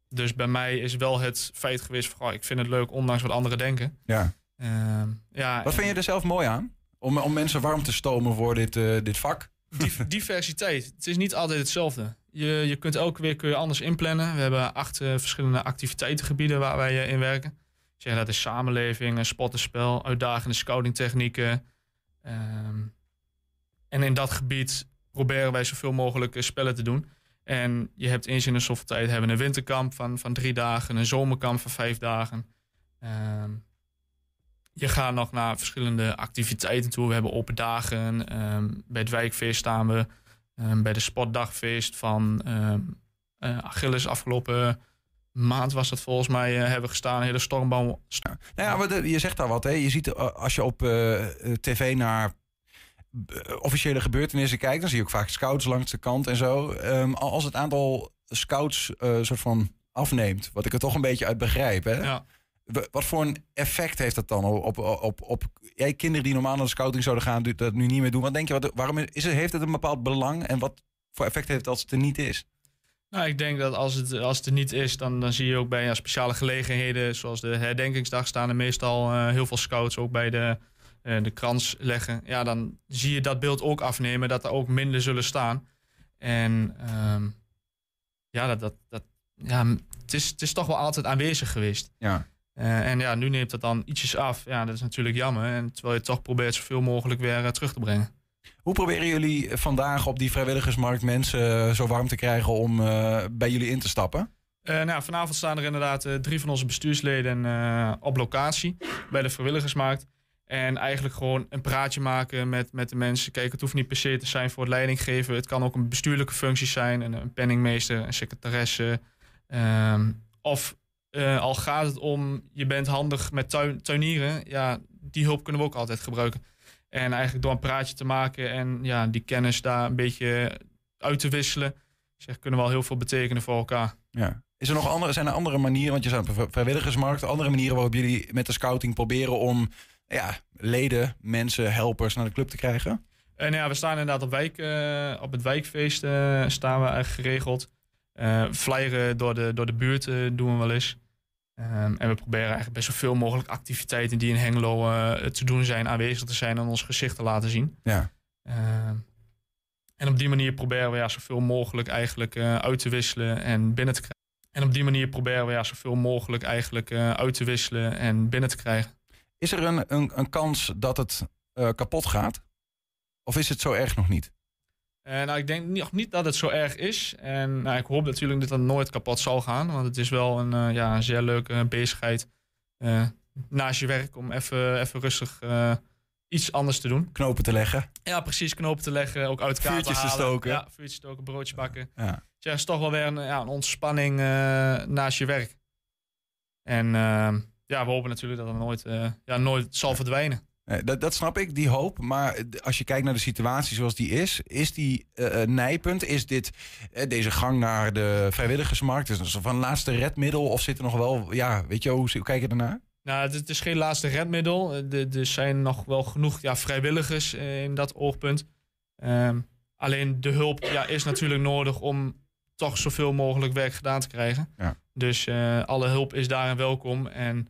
dus bij mij is wel het feit geweest van, ik vind het leuk, ondanks wat anderen denken. Ja. Ehm, ja, Wat vind je er zelf mooi aan? Om, om mensen warm te stomen voor dit, eh, dit vak? Div- diversiteit. Het is niet altijd hetzelfde. Je, je kunt elke week kun je anders inplannen. We hebben acht eh, verschillende activiteitengebieden waar wij eh, in werken. Zeg, dat is samenleving, en spel, uitdagende scoutingtechnieken. Ehm, en in dat gebied proberen wij zoveel mogelijk eh, spellen te doen. En je hebt in zoveel tijd hebben een winterkamp van, van drie dagen, een zomerkamp van vijf dagen. Ehm, je gaat nog naar verschillende activiteiten toe. We hebben open dagen. ehm, bij het wijkfeest staan we. ehm, bij de sportdagfeest van ehm eh, Achilles afgelopen maand was dat volgens mij. eh, hebben we gestaan. Een hele stormboom. Nou ja, maar de- je zegt daar wat. Hè? Je ziet eh, als je op eh, eh, tv naar eh, officiële gebeurtenissen kijkt, dan zie je ook vaak scouts langs de kant en zo. Al- als het aantal scouts eh soort van afneemt, wat ik er toch een beetje uit begrijp. Hè? Ja. Wat voor een effect heeft dat dan op, op, op, op jij, kinderen die normaal naar de scouting zouden gaan, dat nu niet meer doen? Wat denk je, wat, waarom is het, heeft het een bepaald belang en wat voor effect heeft het als het er niet is? Nou, ik denk dat als het, als het er niet is, dan, dan zie je ook bij ja, speciale gelegenheden, zoals de herdenkingsdag, staan er meestal eh, heel veel scouts ook bij de, eh, de krans leggen. Ja, dan zie je dat beeld ook afnemen, dat er ook minder zullen staan. En ehm, ja, dat, dat, dat, ja, het, is, het is toch wel altijd aanwezig geweest. Ja. Eh, en ja, nu neemt dat dan ietsjes af. Ja, dat is natuurlijk jammer. En terwijl je toch probeert zoveel mogelijk weer eh, terug te brengen. Hoe proberen jullie vandaag op die vrijwilligersmarkt mensen eh, zo warm te krijgen om bij jullie in te stappen? Nou, vanavond staan er inderdaad drie van onze bestuursleden op locatie bij de vrijwilligersmarkt. En eigenlijk gewoon een praatje maken met, met de mensen. Kijk, het hoeft niet per se te zijn voor het leidinggeven. Het kan ook een bestuurlijke functie zijn. Een, een penningmeester, een secretaresse. Ehm, of eh, al gaat het om, je bent handig met tuin, tuinieren. Ja, die hulp kunnen we ook altijd gebruiken. En eigenlijk door een praatje te maken en ja, die kennis daar een beetje uit te wisselen. Zeg, kunnen wel heel veel betekenen voor elkaar. Ja. Is er nog andere, zijn er andere manieren, want je zei op vrijwilligersmarkt, andere manieren waarop jullie met de scouting proberen om ja, leden, mensen, helpers naar de club te krijgen? En ja, we staan inderdaad op, wijk, eh, op het wijkfeest uh, staan we eigenlijk geregeld. Uh, flyeren door de, door de buurt doen we wel eens. Um, en we proberen eigenlijk best zoveel mogelijk activiteiten die in Hengelo te doen zijn, aanwezig te zijn en ons gezicht te laten zien. Ja. Uh, en op die manier proberen we ja, zoveel mogelijk eigenlijk uit te wisselen en binnen te krijgen. En op die manier proberen we ja, zoveel mogelijk eigenlijk uit te wisselen en binnen te krijgen. Is er een, een, een kans dat het kapot gaat? Of is het zo erg nog niet? Uh, nou, ik denk nog niet dat het zo erg is. En nou, ik hoop natuurlijk dat het nooit kapot zal gaan. Want het is wel een, uh, ja, een zeer leuke bezigheid uh, naast je werk om even, even rustig iets anders te doen. Knopen te leggen. Ja, precies. Knopen te leggen. Ook uit elkaar vuurtjes te, te stoken. Ja, vuurtjes stoken, broodjes bakken. Ja. Dus ja, het is toch wel weer een, ja, een ontspanning naast je werk. En ja, we hopen natuurlijk dat het nooit, ja, nooit zal verdwijnen. Eh, dat, dat snap ik, die hoop. Maar als je kijkt naar de situatie zoals die is, is die uh, nijpunt? Is dit uh, deze gang naar de vrijwilligersmarkt? Is dat van laatste redmiddel? Of zit er nog wel, ja, weet je, hoe, hoe kijk je ernaar? Nou, het is geen laatste redmiddel. Er zijn nog wel genoeg ja, vrijwilligers in dat oogpunt. Um, alleen de hulp ja, is natuurlijk nodig om toch zoveel mogelijk werk gedaan te krijgen. Ja. Dus alle hulp is daarin welkom. En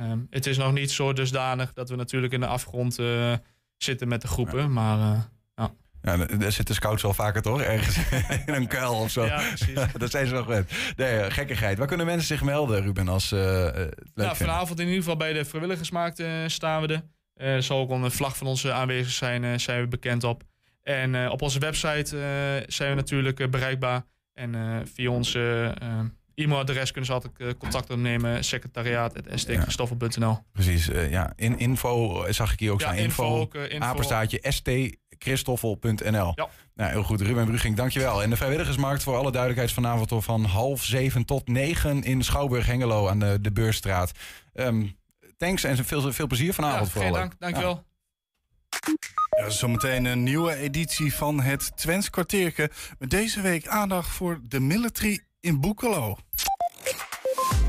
Um, het is nog niet zo dusdanig dat we natuurlijk in de afgrond uh, zitten met de groepen. Ja. Maar uh, ja. Ja, daar zitten scouts wel vaker toch? Ergens in een kuil of zo. Ja, dat zijn ze nog gewend. Nee, uh, gekkigheid. Waar kunnen mensen zich melden, Ruben, als leuk ja, Vanavond in ieder geval bij de vrijwilligersmarkt staan we er. Er zal ook een vlag van ons aanwezig zijn, zijn we bekend op. En op onze website zijn we natuurlijk bereikbaar. En via onze e-mailadres kunnen ze altijd uh, contact opnemen. Secretariaat.stchristoffer.nl Precies, uh, ja. In, info zag ik hier ook ja, staan. Info, info, ook, uh, info. stchristoffel.nl. Ja. Nou, heel goed. Ruben Bruging, dankjewel. En de vrijwilligersmarkt voor alle duidelijkheid vanavond van half zeven tot negen in Schouwburg-Hengelo aan de, de Beurstraat. Um, thanks en veel, veel plezier vanavond ja, vooral. dank, dankjewel. Ja. Ja, zometeen een nieuwe editie van het Twents kwartierke. Met deze week aandacht voor de military in Boekelo.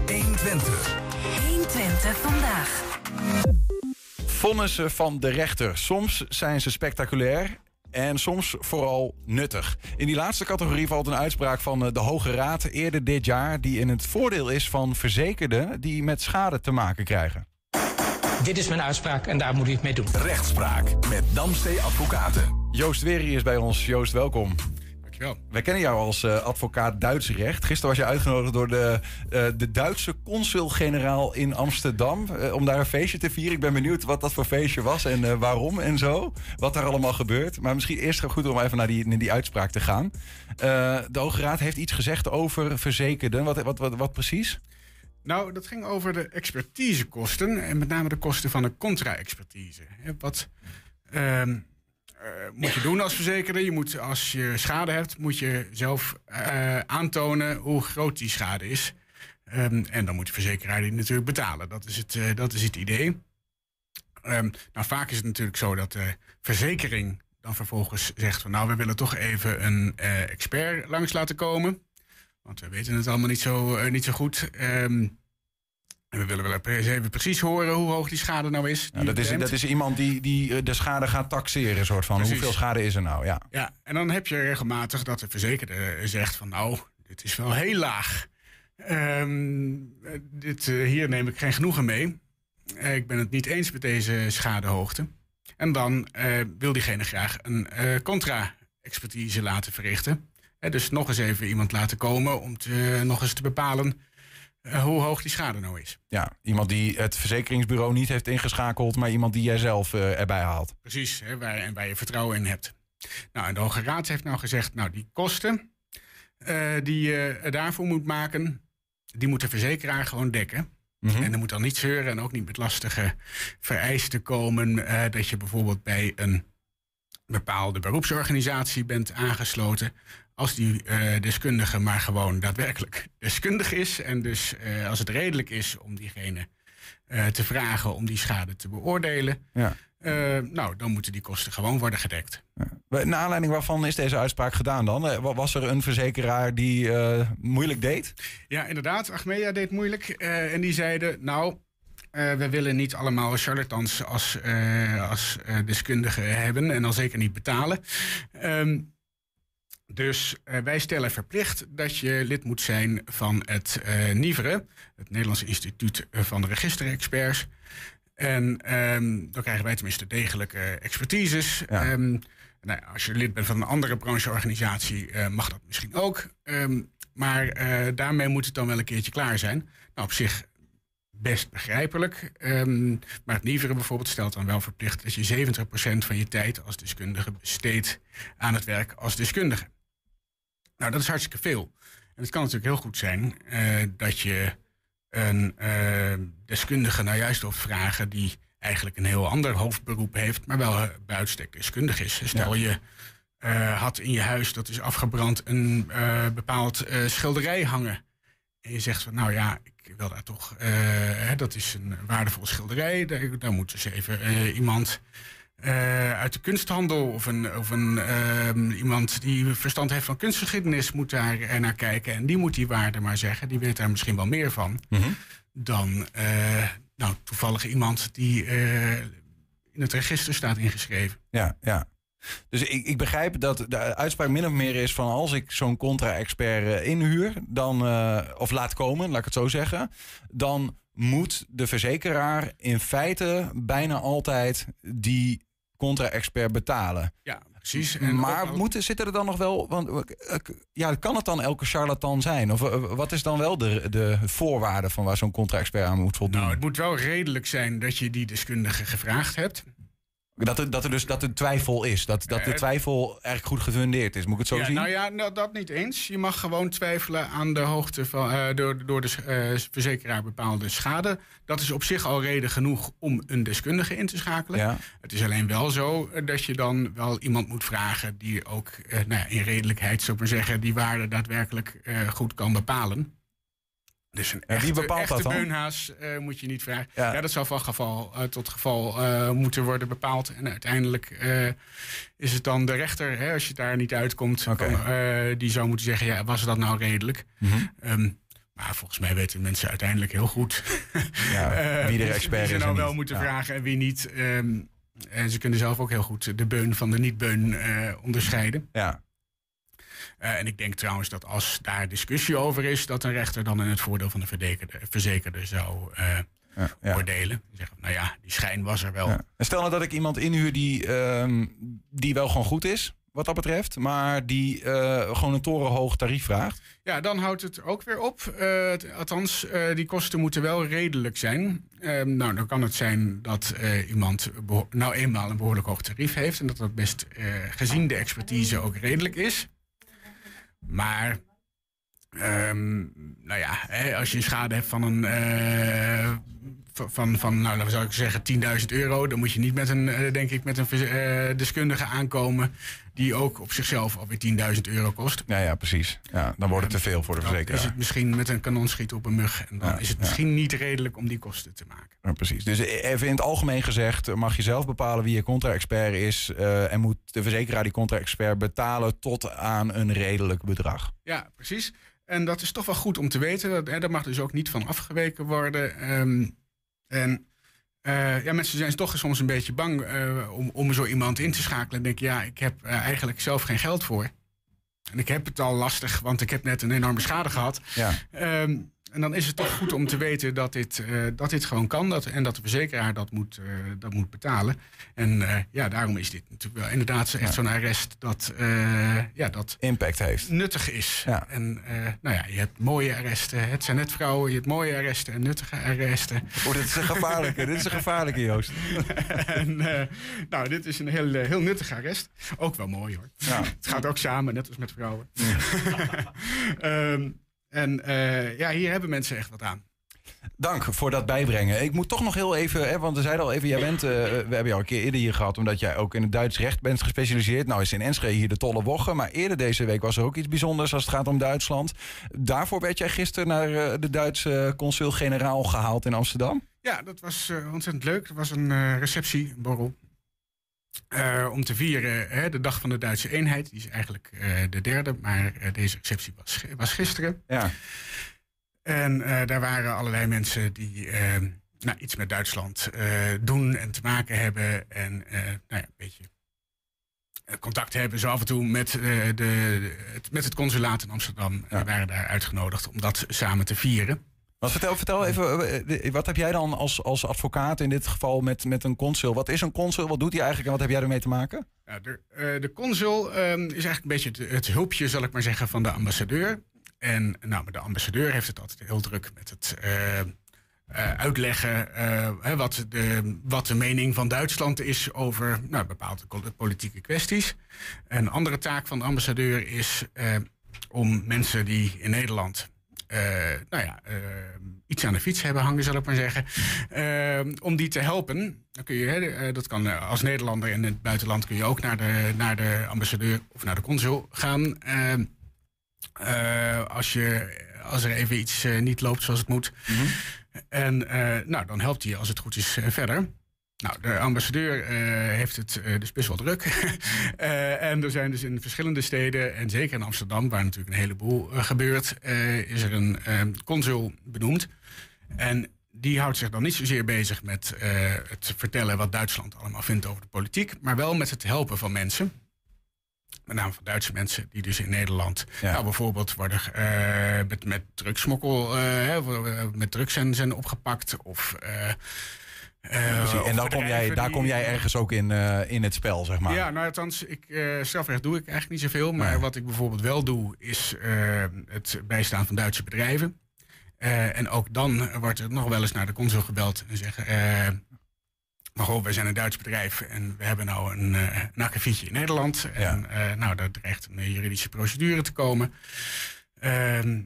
120. 120 vandaag. Vonnissen van de rechter. Soms zijn ze spectaculair en soms vooral nuttig. In die laatste categorie valt een uitspraak van de Hoge Raad eerder dit jaar... die in het voordeel is van verzekerden die met schade te maken krijgen. Dit is mijn uitspraak en daar moet u het mee doen. Rechtspraak met Damstee Advocaten. Joost Weri is bij ons. Joost, welkom. Dankjewel. Wij kennen jou als uh, advocaat Duits recht. Gisteren was je uitgenodigd door de, uh, de Duitse consul-generaal in Amsterdam. Uh, om daar een feestje te vieren. Ik ben benieuwd wat dat voor feestje was en waarom en zo. Wat daar allemaal gebeurt. Maar misschien eerst goed om even naar die, naar die uitspraak te gaan. de Hoge Raad heeft iets gezegd over verzekerden. Wat, wat, wat, wat precies? Nou, dat ging over de expertisekosten en met name de kosten van de contra-expertise. Wat uh, moet je doen als verzekerde? Je moet, als je schade hebt, moet je zelf uh, aantonen hoe groot die schade is. Um, en dan moet de verzekeraar die natuurlijk betalen. Dat is het, uh, dat is het idee. Um, nou, vaak is het natuurlijk zo dat de verzekering dan vervolgens zegt van... nou, we willen toch even een expert langs laten komen... Want we weten het allemaal niet zo, niet zo goed. Um, en we willen wel even precies horen hoe hoog die schade nou is. Ja, dat, is dat is iemand die, die de schade gaat taxeren, soort van. Precies. Hoeveel schade is er nou? Ja. ja, en dan heb je regelmatig dat de verzekerde zegt van... nou, dit is wel heel laag. Um, dit, uh, hier neem ik geen genoegen mee. Uh, ik ben het niet eens met deze schadehoogte. En dan uh, wil diegene graag een contra-expertise laten verrichten. Dus nog eens even iemand laten komen om te, nog eens te bepalen uh, hoe hoog die schade nou is. Ja, iemand die het verzekeringsbureau niet heeft ingeschakeld, maar iemand die jij zelf uh, erbij haalt. Precies, hè, waar, en waar je vertrouwen in hebt. Nou, en de Hoge Raad heeft nou gezegd, nou die kosten uh, die je daarvoor moet maken, die moet de verzekeraar gewoon dekken. Mm -hmm. En er moet dan niet zeuren en ook niet met lastige vereisten komen dat je bijvoorbeeld bij een bepaalde beroepsorganisatie bent aangesloten. Als die uh, deskundige maar gewoon daadwerkelijk deskundig is. En dus uh, als het redelijk is om diegene uh, te vragen om die schade te beoordelen. Ja. nou, dan moeten die kosten gewoon worden gedekt. Ja. Naar aanleiding waarvan is deze uitspraak gedaan dan? Eh, wa- Was er een verzekeraar die eh, moeilijk deed? Ja, inderdaad. Achmea deed moeilijk. eh, en die zeiden, nou, eh, we willen niet allemaal charlatans als, eh, als eh, deskundigen hebben en al zeker niet betalen. Ehm, dus eh, wij stellen verplicht dat je lid moet zijn van het eh NIVRE, het Nederlands Instituut van de Registerexperts. En ehm, dan krijgen wij tenminste degelijke expertises. Ehm, nou, als je lid bent van een andere brancheorganisatie, eh, mag dat misschien ook. Ehm, maar eh, daarmee moet het dan wel een keertje klaar zijn. Nou, op zich best begrijpelijk. Maar het NIVRE bijvoorbeeld stelt dan wel verplicht dat je 70% van je tijd als deskundige besteedt aan het werk als deskundige. Nou, dat is hartstikke veel. En het kan natuurlijk heel goed zijn eh, dat je een eh, deskundige nou juist op vragen die eigenlijk een heel ander hoofdberoep heeft, maar wel eh, bij uitstek deskundig is. Stel je had in je huis, dat is afgebrand, een bepaald schilderij hangen. En je zegt van, nou ja, ik wil daar toch, hè, dat is een waardevol schilderij, daar, daar moet dus even iemand eh, uit de kunsthandel of, een, of een, ehm, iemand die verstand heeft van kunstgeschiedenis moet daar eh, naar kijken. En die moet die waarde maar zeggen, die weet daar misschien wel meer van dan eh, nou, toevallig iemand die in het register staat ingeschreven. Ja, ja. Dus ik, ik begrijp dat de uitspraak min of meer is van als ik zo'n contra-expert inhuur, dan, of laat komen, laat ik het zo zeggen, dan moet de verzekeraar in feite bijna altijd die contra-expert betalen. Ja, precies. En maar ook moeten, zitten er dan nog wel. Want, eh, ja, kan het dan elke charlatan zijn? Of eh, wat is dan wel de, de voorwaarde van waar zo'n contra-expert aan moet voldoen? Nou, het moet wel redelijk zijn dat je die deskundige gevraagd hebt. Dat, er, dat er dus dat er twijfel is. Dat, dat de Eh, twijfel eigenlijk goed gefundeerd is. Moet ik het zo ja, zien? Nou ja, nou, dat niet eens. Je mag gewoon twijfelen aan de hoogte van eh, door, door de eh, verzekeraar bepaalde schade. Dat is op zich al reden genoeg om een deskundige in te schakelen. Ja. Het is alleen wel zo dat je dan wel iemand moet vragen die ook nou ja, in redelijkheid, zou ik maar zeggen, die waarde daadwerkelijk goed kan bepalen. Dus een wie echte, bepaalt echte dat dan? beunhaas eh, moet je niet vragen. Ja. Ja, dat zal van geval eh, tot geval eh, moeten worden bepaald. En uiteindelijk is het dan de rechter, hè, als je daar niet uitkomt, die zou moeten zeggen: ja, was dat nou redelijk? Mhm. Ehm, maar volgens mij weten mensen uiteindelijk heel goed Ja, wie de wie- expert wie ze nou wel niet. moeten Ja. vragen en wie niet. Ehm, en ze kunnen zelf ook heel goed de beun van de niet-beun onderscheiden. Ja. Eh, en ik denk trouwens dat als daar discussie over is, dat een rechter dan in het voordeel van de verzekerde, verzekerde zou eh, ja. oordelen. Zeggen, nou ja, die schijn was er wel. Ja. En stel nou dat ik iemand inhuur die, ehm, die wel gewoon goed is, wat dat betreft, maar die eh, gewoon een torenhoog tarief vraagt. Ja, dan houdt het ook weer op. Althans, die kosten moeten wel redelijk zijn. Ehm, nou, dan kan het zijn dat iemand nou eenmaal een behoorlijk hoog tarief heeft. En dat dat best gezien de expertise ook redelijk is. Maar, ehm, nou ja, hè, als je schade hebt van een. eh, van, van, nou, zou ik zeggen 10.000 euro. Dan moet je niet met een, eh, denk ik, met een eh, deskundige aankomen. Die ook op zichzelf alweer 10.000 euro kost. Ja, ja, precies. Ja, dan wordt het te veel voor de Dan is verzekeraar. het misschien met een kanon schieten op een mug. En dan Ja, is het ja. misschien niet redelijk om die kosten te maken. Ja, precies. Dus even in het algemeen gezegd, mag je zelf bepalen wie je contra-expert is. eh, en moet de verzekeraar die contra-expert betalen tot aan een redelijk bedrag. Ja, precies. En dat is toch wel goed om te weten. Dat, hè, mag dus ook niet van afgeweken worden. Ehm, en eh, ja, mensen zijn toch soms een beetje bang eh, om, om zo iemand in te schakelen. En denken, ja, ik heb eh, eigenlijk zelf geen geld voor. En ik heb het al lastig, want ik heb net een enorme schade gehad. Ja. Ehm, en dan is het toch goed om te weten dat dit, eh, dat dit gewoon kan. Dat, en dat de verzekeraar dat moet, eh, dat moet betalen. En eh, ja, daarom is dit natuurlijk wel inderdaad echt zo'n arrest dat, ja, dat impact heeft. Nuttig is. Ja. En nou ja, je hebt mooie arresten. Het zijn net vrouwen. Je hebt mooie arresten en nuttige arresten. Oh, dit is een gevaarlijke, dit is een gevaarlijke, Joost. en, nou, dit is een heel, heel nuttig arrest. Ook wel mooi hoor. Ja. Het gaat ook samen, net als met vrouwen. Ehm, en eh, ja, hier hebben mensen echt wat aan. Dank voor dat bijbrengen. Ik moet toch nog heel even, hè, want we zeiden al even, jij bent, eh, we hebben jou een keer eerder hier gehad, omdat jij ook in het Duits recht bent gespecialiseerd. Nou is in Enschede hier de tolle woche, maar eerder deze week was er ook iets bijzonders als het gaat om Duitsland. Daarvoor werd jij gisteren naar eh, de Duitse consul-generaal gehaald in Amsterdam. Ja, dat was ontzettend leuk. Er was een receptie, een borrel. Eh, om te vieren hè, de dag van de Duitse eenheid. Die is eigenlijk eh, de derde, maar eh, deze receptie was, was gisteren. Ja. En daar waren allerlei mensen die eh, nou, iets met Duitsland doen en te maken hebben. En nou ja, een beetje contact hebben zo af en toe met, de, het, met het consulaat in Amsterdam. En waren daar uitgenodigd om dat samen te vieren. Wat vertel, vertel even, eh, eh, wat heb jij dan als, als advocaat in dit geval met, met een consul? Wat is een consul? Wat doet hij eigenlijk en wat heb jij ermee te maken? Ja, de, eh, de consul ehm, is eigenlijk een beetje het, het hulpje, zal ik maar zeggen, van de ambassadeur. En nou, maar de ambassadeur heeft het altijd heel druk met het uitleggen hè, wat, de, wat de mening van Duitsland is over nou, bepaalde politieke kwesties. Een andere taak van de ambassadeur is om mensen die in Nederland nou ja, eh, iets aan de fiets hebben hangen, zal ik maar zeggen. eh, om die te helpen. Dan kun je, hè, eh, dat kan eh, als Nederlander in het buitenland kun je ook naar de, naar de ambassadeur of naar de consul gaan. Eh, eh, als, je, als er even iets eh, niet loopt zoals het moet. En eh, nou, dan helpt hij als het goed is eh, verder. Nou, de ambassadeur eh, heeft het eh, dus best wel druk. Eh, en er zijn dus in verschillende steden, en zeker in Amsterdam, waar natuurlijk een heleboel gebeurt, is er een consul benoemd. En die houdt zich dan niet zozeer bezig met het vertellen wat Duitsland allemaal vindt over de politiek, maar wel met het helpen van mensen. Met name van Duitse mensen die dus in Nederland nou, bijvoorbeeld worden met, met drugsmokkel, met drugs zijn, zijn opgepakt. Of, eh, En daar kom, jij, daar kom jij ergens ook in, eh, in het spel, zeg maar. ja, nou althans, ik, eh strafrecht doe ik eigenlijk niet zoveel. Maar wat ik bijvoorbeeld wel doe, is het bijstaan van Duitse bedrijven. En ook dan wordt er nog wel eens naar de consul gebeld en zeggen... maar goh, wij zijn een Duits bedrijf en we hebben nou een, akkefietje in Nederland. En nou, daar dreigt een juridische procedure te komen. Ehm,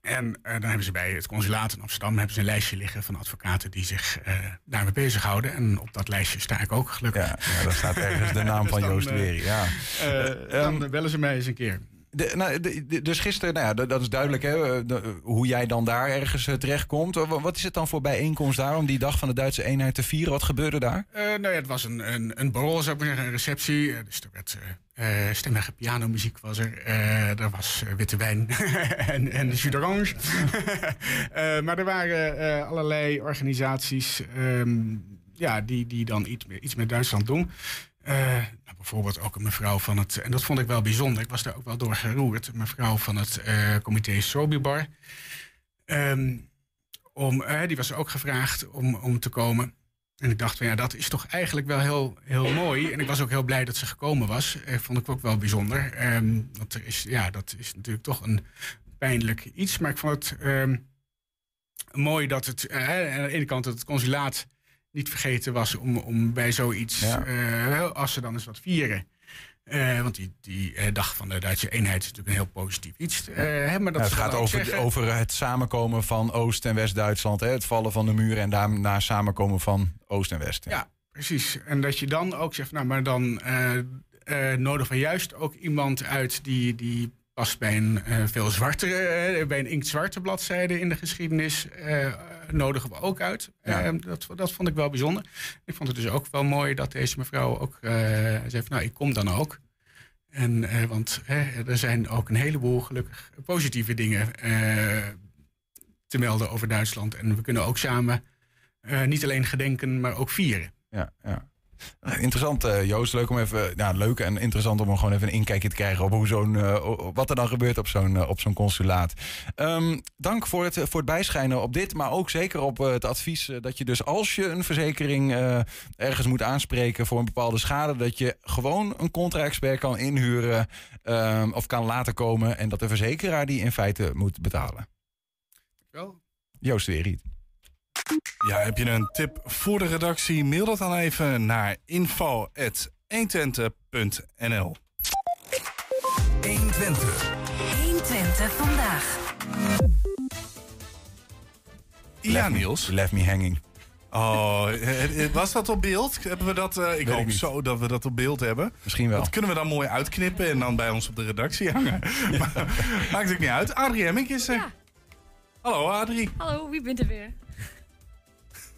en eh, dan hebben ze bij het consulaat in Amsterdam hebben ze een lijstje liggen van advocaten die zich eh, daarmee bezighouden. En op dat lijstje sta ik ook gelukkig. Ja, ja, daar staat ergens de naam Dus van dan, Joost eh, Weri, ja. dan bellen ze mij eens een keer. Nou, dus gisteren, nou ja, dat, is duidelijk hè, eh, de- hoe jij dan daar ergens eh, terechtkomt. Eh, wa- Wat is het dan voor bijeenkomst daar om die dag van de Duitse eenheid te vieren? Wat gebeurde daar? Eh, nou ja, het was een, een, een borrel, zou ik maar zeggen, een receptie. Eh, dus er werd eh, eh, stemmige pianomuziek was er. Eh, er was eh, witte wijn en, en jus d'orange. Eh, maar er waren eh, allerlei organisaties ehm, ja, die, die dan iets, meer- iets met Duitsland doen. Eh, nou, bijvoorbeeld ook een mevrouw van het... En dat vond ik wel bijzonder. Ik was daar ook wel door geroerd. Een mevrouw van het eh, comité Sobibar. Ehm, om, eh, die was ook gevraagd om, om te komen. En ik dacht van ja, dat is toch eigenlijk wel heel, heel mooi. En ik was ook heel blij dat ze gekomen was. Vond ik ook wel bijzonder. Ehm, want er is, ja, dat is natuurlijk toch een pijnlijk iets. Maar ik vond het ehm, mooi dat het aan de ene kant dat het consulaat niet vergeten was om, om bij zoiets, Ja. eh, als ze dan eens wat vieren. Eh, want die, die eh, dag van de Duitse eenheid is natuurlijk een heel positief iets. hè, maar dat Ja, het gaat over, zeggen- over het samenkomen van Oost- en West-Duitsland. Het vallen van de muren en daarna samenkomen van Oost en West. Ja, precies. En dat je dan ook zegt, nou, maar dan nodigen we juist ook iemand uit die, die past bij een eh, veel zwartere, eh, bij een inktzwarte bladzijde in de geschiedenis, eh, nodigen we ook uit. Ja. Eh, dat, dat vond ik wel bijzonder. Ik vond het dus ook wel mooi dat deze mevrouw ook zei van, nou, ik kom dan ook. En, want er zijn ook een heleboel gelukkig positieve dingen te melden over Duitsland. En we kunnen ook samen niet alleen gedenken, maar ook vieren. Ja, ja. Nou, Interessant, eh, Joost. Leuk om even. Ja, leuk en interessant om gewoon even een inkijkje te krijgen op hoe zo'n, eh, wat er dan gebeurt op zo'n, eh, op zo'n consulaat. Ehm, dank voor het, voor het bijschijnen op dit, maar ook zeker op eh, het advies eh, dat je dus als je een verzekering eh, ergens moet aanspreken voor een bepaalde schade, dat je gewoon een contra-expert kan inhuren ehm, of kan laten komen en dat de verzekeraar die in feite moet betalen. Wel. Joost Weeriet. Ja, heb je een tip voor de redactie? Mail dat dan even naar info.120.nl 120. 120 vandaag. Ja, Niels. Left me hanging. Oh, was dat op beeld? Hebben we dat? eh, ik hoop zo dat we dat op beeld hebben. Misschien wel. Dat kunnen we dan mooi uitknippen en dan bij ons op de redactie hangen. Maar, maakt ook niet uit. Adrie Hemmink is er. Hallo Adrie. Hallo, wie bent er weer?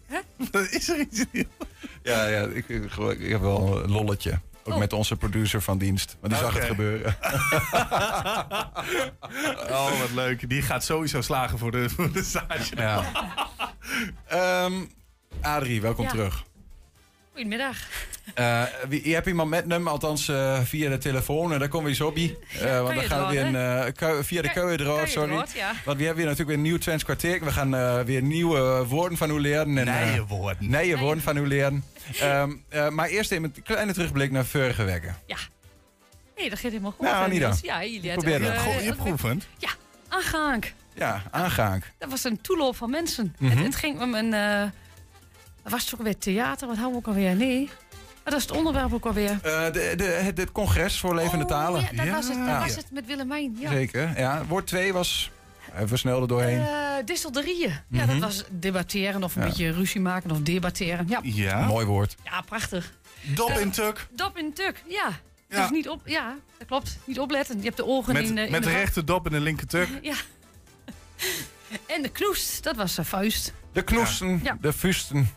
is er iets in Ja, ja ik, ik, ik heb wel een lolletje. Ook Oh. met onze producer van dienst. Maar die zag het gebeuren. Oh, wat leuk. Die gaat sowieso slagen voor de, voor de stage. Ja. Ehm, Adrie, welkom Ja. terug. Goedemiddag. Eh, wie, je hebt iemand met hem, althans eh, via de telefoon. En daar komen we zo bij. Eh, want dan gaan we weer een, eh, via de keuwendraad, sorry. ja. Want we hebben weer natuurlijk weer een nieuw Twents kwartier. We gaan eh, weer nieuwe woorden van u leren. En, eh, Nieuwe woorden. nieuwe woorden van u leren. Ehm, eh, maar eerst even een kleine terugblik naar vorige weken. Nee, dat gaat helemaal goed. Nou, eh, Anita. Niels. Ja, jullie Probeer hebben, het. eh, je hebt geoefend. Ja, aangaang. Ja, aangaang. Dat was een toeloop van mensen. Mhm. het, het ging om een... eh was het ook weer theater? Wat houden we ook alweer? Nee. Maar dat is het onderwerp ook alweer. Eh, de, de, het, het congres voor levende Oh, talen. Ja, dat was het. Dat Ja. was het met Willemijn. Ja. Zeker. Ja, woord 2 was... Even snel er doorheen. Eh distilderieën. Ja, Mhm. dat was debatteren of een Ja. beetje ruzie maken of debatteren. Ja, Ja. Mooi woord. ja prachtig. Dop in tuk. Dop in tuk, ja. Ja. Dus niet op, ja, dat klopt. Niet opletten. Je hebt de ogen Met, in, eh, in met de de rechter dop en de linker tuk. Ja. En de knoest, dat was zijn vuist. De knoesten, Ja. de fusten.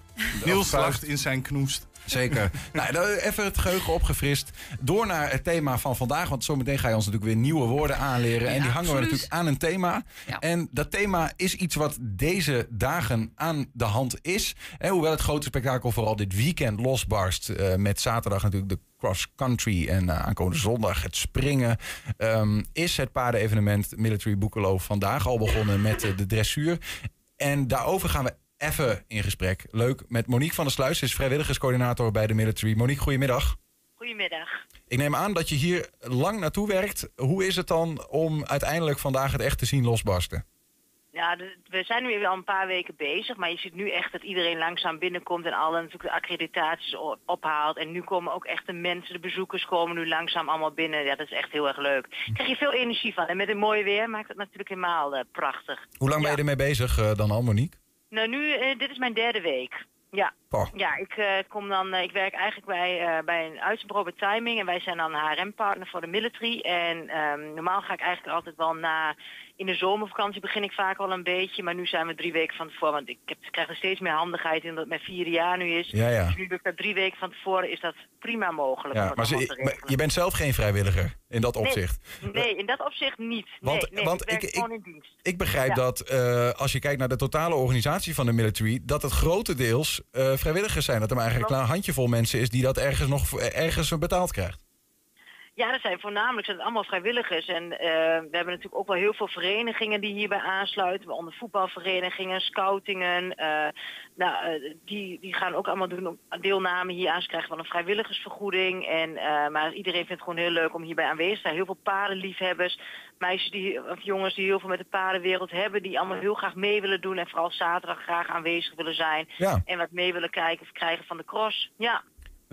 Niels slacht in zijn knoest. Zeker. nou, dan even het geheugen opgefrist. Door naar het thema van vandaag. Want zometeen ga je ons natuurlijk weer nieuwe woorden aanleren. en die hangen we natuurlijk aan een thema. Ja. En dat thema is iets wat deze dagen aan de hand is. En hoewel het grote spektakel vooral dit weekend losbarst. eh, met zaterdag natuurlijk de cross country. En eh, aankomende zondag het springen. ehm, is het paardenevenement Military Boekelo vandaag al begonnen met eh, de dressuur. En daarover gaan we even in gesprek. Leuk. Met Monique van der Sluis, ze is vrijwilligerscoördinator bij de military. Monique, goedemiddag. Goedemiddag. Ik neem aan dat je hier lang naartoe werkt. Hoe is het dan om uiteindelijk vandaag het echt te zien losbarsten? Ja, we zijn nu al een paar weken bezig, maar je ziet nu echt dat iedereen langzaam binnenkomt en alle natuurlijk de accreditaties ophaalt. En nu komen ook echt de mensen, de bezoekers komen nu langzaam allemaal binnen. Ja, dat is echt heel erg leuk. Daar krijg je veel energie van. En met een mooi weer maakt het natuurlijk helemaal eh, prachtig. Hoe lang ben je ermee bezig eh, dan al, Monique? Nou, nu, eh, dit is mijn derde week. Ja, Oh. ja ik, eh, kom dan, eh, ik werk eigenlijk bij, eh, bij een uitzendbureau bij Timing. En wij zijn dan HRM-partner voor de military. En ehm, normaal ga ik eigenlijk altijd wel na... In de zomervakantie begin ik vaak al een beetje. Maar nu zijn we drie weken van tevoren. Want ik, heb, ik krijg er steeds meer handigheid in dat het mijn vierde jaar nu is. Ja, ja. Dus nu ik dat drie weken van tevoren. Is dat prima mogelijk. Ja, maar, ze- je bent zelf geen vrijwilliger in dat opzicht. Nee, nee, in dat opzicht niet. Want- nee, nee, want ik ik- gewoon in dienst. Ik begrijp Ja. dat als je kijkt naar de totale organisatie van de military, dat het grotendeels vrijwilligers zijn. Dat er maar eigenlijk een handjevol mensen is die dat ergens nog ergens betaald krijgt. Ja, dat zijn voornamelijk zijn het allemaal vrijwilligers. En eh, we hebben natuurlijk ook wel heel veel verenigingen die hierbij aansluiten. Waaronder voetbalverenigingen, scoutingen. eh, nou, eh, die, die gaan ook allemaal doen om deelname hier aan. Ze krijgen wel een vrijwilligersvergoeding. En, maar iedereen vindt het gewoon heel leuk om hierbij aanwezig te zijn. Heel veel paardenliefhebbers. Meisjes die, of jongens die heel veel met de paardenwereld hebben. Die allemaal heel graag mee willen doen. En vooral zaterdag graag aanwezig willen zijn. Ja. En wat mee willen kijken of krijgen van de cross. Ja.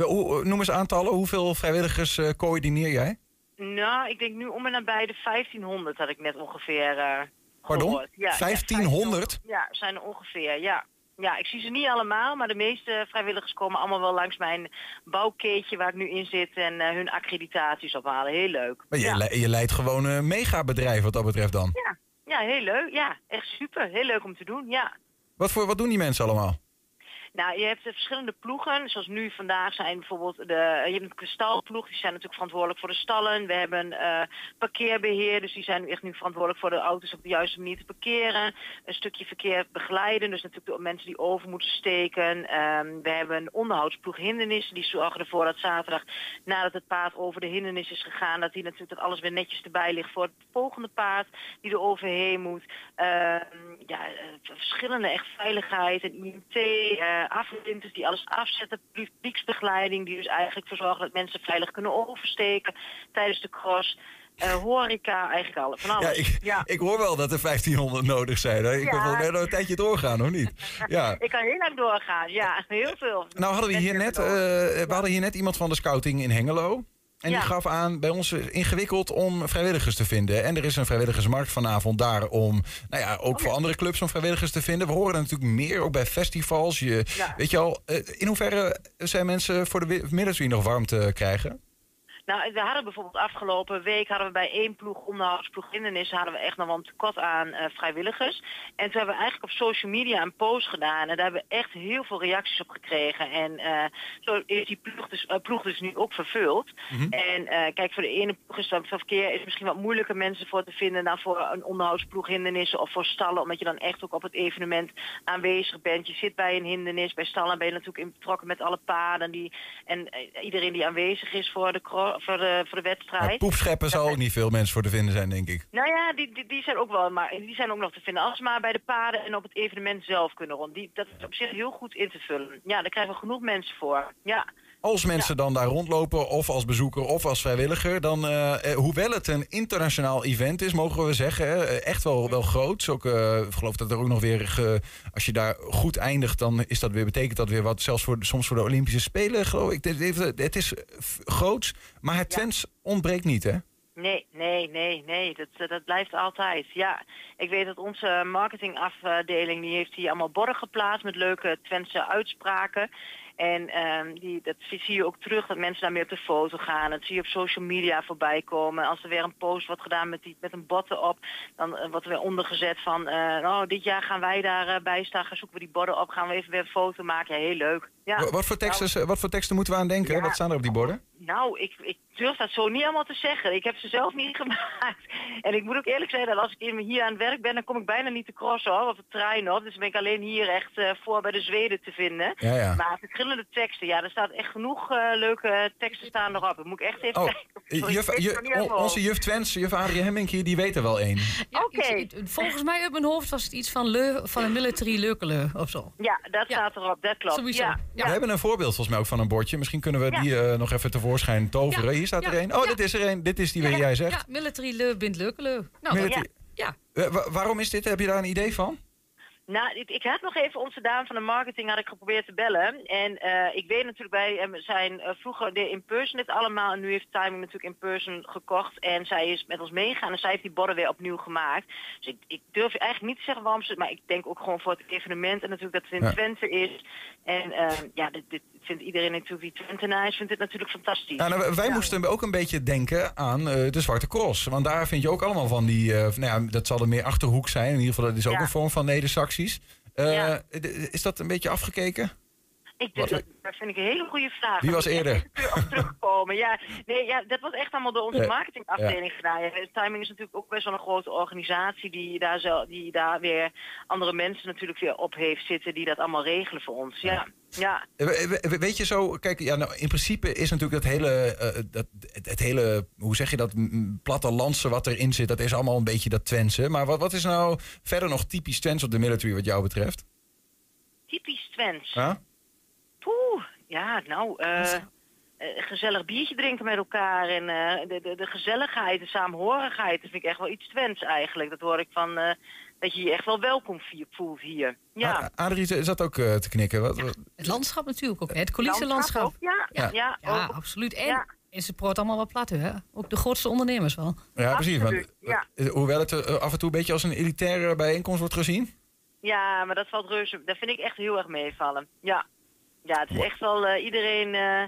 Hoe- hoe- Noem eens aantallen. Hoeveel vrijwilligers eh, coördineer jij? Nou, ik denk nu om en nabij de 1500 had ik net ongeveer eh Pardon? Ja, 1500? Ja, zijn er ongeveer, ja. Ja, ik zie ze niet allemaal, maar de meeste vrijwilligers komen allemaal wel langs mijn bouwkeetje waar ik nu in zit en eh, hun accreditaties ophalen. Heel leuk. Maar je, ja. le- je leidt gewoon een megabedrijf wat dat betreft dan. ja. ja, heel leuk. Ja, echt super. Heel leuk om te doen, ja. Wat, voor, wat doen die mensen allemaal? Nou, je hebt de verschillende ploegen. Zoals nu vandaag zijn bijvoorbeeld de. Je hebt een stalploeg, die zijn natuurlijk verantwoordelijk voor de stallen. We hebben eh parkeerbeheer, dus die zijn echt nu verantwoordelijk voor de auto's op de juiste manier te parkeren. Een stukje verkeer begeleiden, dus natuurlijk de mensen die over moeten steken. Ehm, we hebben een onderhoudsploeg hindernissen, die zorgen ervoor dat zaterdag nadat het paard over de hindernis is gegaan, dat die natuurlijk dat alles weer netjes erbij ligt voor het volgende paard die er overheen moet. Ehm, ja, eh, verschillende echt veiligheid en IMT, eh afwinters die alles afzetten, publieksbegeleiding die dus eigenlijk voor zorgen dat mensen veilig kunnen oversteken tijdens de cross. Eh, horeca, eigenlijk alle, van Ja, alles. ik, Ja. ik hoor wel dat er 1500 nodig zijn. Hè? Ik Ja. wil wel een tijdje doorgaan, of niet? Ja. Ik kan heel lang doorgaan, ja, heel veel. Nou hadden we hier net, eh, we hadden hier net iemand van de scouting in Hengelo. En die gaf aan, bij ons ingewikkeld om vrijwilligers te vinden. En er is een vrijwilligersmarkt vanavond daar om, nou ja, ook voor andere clubs om vrijwilligers te vinden. We horen er natuurlijk meer, ook bij festivals. Je. Weet je al, eh, in hoeverre zijn mensen voor de wi- military nog warm te krijgen? Nou, we hadden bijvoorbeeld afgelopen week hadden we bij één ploeg, onderhoudsploeg hindernissen, hadden we echt nog wel een tekort aan eh, vrijwilligers. En toen hebben we eigenlijk op social media een post gedaan en daar hebben we echt heel veel reacties op gekregen. En eh, zo is die ploeg dus, eh, ploeg dus nu ook vervuld. Mhm. En kijk, voor de ene ploeg is dat verkeer is misschien wat moeilijker mensen voor te vinden dan voor een onderhoudsploeg hindernissen of voor stallen, omdat je dan echt ook op het evenement aanwezig bent. Je zit bij een hindernis, bij stallen ben je natuurlijk in betrokken met alle paden die, en iedereen die aanwezig is voor de, cro- voor de, voor de wedstrijd. Maar poepscheppen zal ook niet veel mensen voor te vinden zijn, denk ik. Nou ja, die, die, die zijn ook wel, maar die zijn ook nog te vinden. Als ze maar bij de paden en op het evenement zelf kunnen rond. Die, dat is op zich heel goed in te vullen. Ja, daar krijgen we genoeg mensen voor. Ja. Als mensen dan daar rondlopen, of als bezoeker of als vrijwilliger, dan, eh, eh, hoewel het een internationaal event is, mogen we zeggen, hè, eh, echt wel, wel groot. Ook, eh, ik geloof dat er ook nog weer, ge- als je daar goed eindigt, dan is dat weer, betekent dat weer wat, zelfs voor, soms voor de Olympische Spelen, geloof ik. Het, is groots, maar het Twents ontbreekt niet, hè? Nee, nee, nee, nee. Dat, dat blijft altijd. Ja, ik weet dat onze marketingafdeling die heeft hier allemaal borden geplaatst met leuke Twentse uitspraken. En ehm, die, dat zie je ook terug, dat mensen daarmee op de foto gaan. Dat zie je op social media voorbij komen. Als er weer een post wordt gedaan met, die, met een bot erop, dan eh, wordt er weer ondergezet van... eh, oh, dit jaar gaan wij daarbij bij staan, gaan zoeken we die borden op, gaan we even weer een foto maken. Ja, heel leuk. Ja. Wa- Wat, voor teksten, wat voor teksten moeten we aan denken? Ja. Wat staan er op die borden? Nou, ik, ik durf dat zo niet allemaal te zeggen. Ik heb ze zelf niet gemaakt. En ik moet ook eerlijk zijn dat als ik hier aan het werk ben, dan kom ik bijna niet te crossen hoor, of de trein op. Dus ben ik alleen hier echt eh, voor bij de Zweden te vinden. Ja, ja. Maar verschillende teksten, ja, er staat echt genoeg eh, leuke teksten staan erop. Dat moet ik echt even Oh, kijken. Juf, ik weet ju- het niet uit mijn on- onze juf Twents, juf Adrie Hemmink hier, die weet er wel één. Ja, iets- volgens mij uit mijn hoofd was het iets van, le, van een military leukele of zo. Ja, dat staat erop, dat klopt. Sowieso. Ja. Ja. We hebben een voorbeeld volgens mij ook van een bordje. Misschien kunnen we Ja. die eh, nog even tevoorschijn toveren. Ja. Hier staat er Ja. één. Oh, Ja. dit is er één. Dit is die waar jij zegt. Ja, military le bint leukele. Nou, Military- ja. Eh, wa- waarom is dit? Heb je daar een idee van? Nou, ik, ik had nog even onze dame van de marketing had ik geprobeerd te bellen. En eh, ik weet natuurlijk, wij eh, zijn eh, vroeger de in-person dit allemaal. En nu heeft Timing natuurlijk in-person gekocht. En zij is met ons meegegaan en zij heeft die borden weer opnieuw gemaakt. Dus ik, ik durf eigenlijk niet te zeggen waarom ze... Maar ik denk ook gewoon voor het evenement en natuurlijk dat het in Ja. Twente is. En ja, dit, dit vindt iedereen natuurlijk die Twentenaars vindt dit natuurlijk fantastisch. Ja, nou, wij Ja. moesten ook een beetje denken aan de Zwarte Cross. Want daar vind je ook allemaal van die... nou ja, dat zal er meer Achterhoek zijn. In ieder geval, dat is ook een vorm van Neder-Saxisch. Eh, Ja. d- Is dat een beetje afgekeken? Ik dat, dat vind ik een hele goede vraag. Wie was eerder? terugkomen. Ja, nee, ja, dat was echt allemaal door onze Eh, marketingafdeling gedaan. Ja, Timing is natuurlijk ook best wel een grote organisatie die daar, zo, die daar weer andere mensen natuurlijk weer op heeft zitten die dat allemaal regelen voor ons. Ja, ja. Eh, we- we- Weet je zo, kijk, ja, nou, in principe is natuurlijk dat hele, eh, dat, het, het hele, hoe zeg je dat, plattelandse wat erin zit, dat is allemaal een beetje dat Twentse. Maar wat, wat is nou verder nog typisch Twents op de military wat jou betreft? Typisch Twents. Ja? Poeh, ja, nou, eh, eh, gezellig biertje drinken met elkaar en eh, de, de, de gezelligheid, de saamhorigheid, dat vind ik echt wel iets Twents eigenlijk. Dat hoor ik van, eh, dat je je echt wel welkom voelt hier. Ja. Adrie zat ook te knikken. Wat, wat- Het landschap natuurlijk ook. hè, Het Landschap coulissenlandschap. ook, ja. Ja, Ja, ja, ook. absoluut. En, Ja. en ze proort allemaal wat plat, hè? Ook de grootste ondernemers wel. ja, precies. Want, Absoluut, ja. hoewel het af en toe een beetje als een elitaire bijeenkomst wordt gezien. Ja, maar dat valt reuze. Dat vind ik echt heel erg meevallen. Ja, ja het is echt wel eh, iedereen. eh,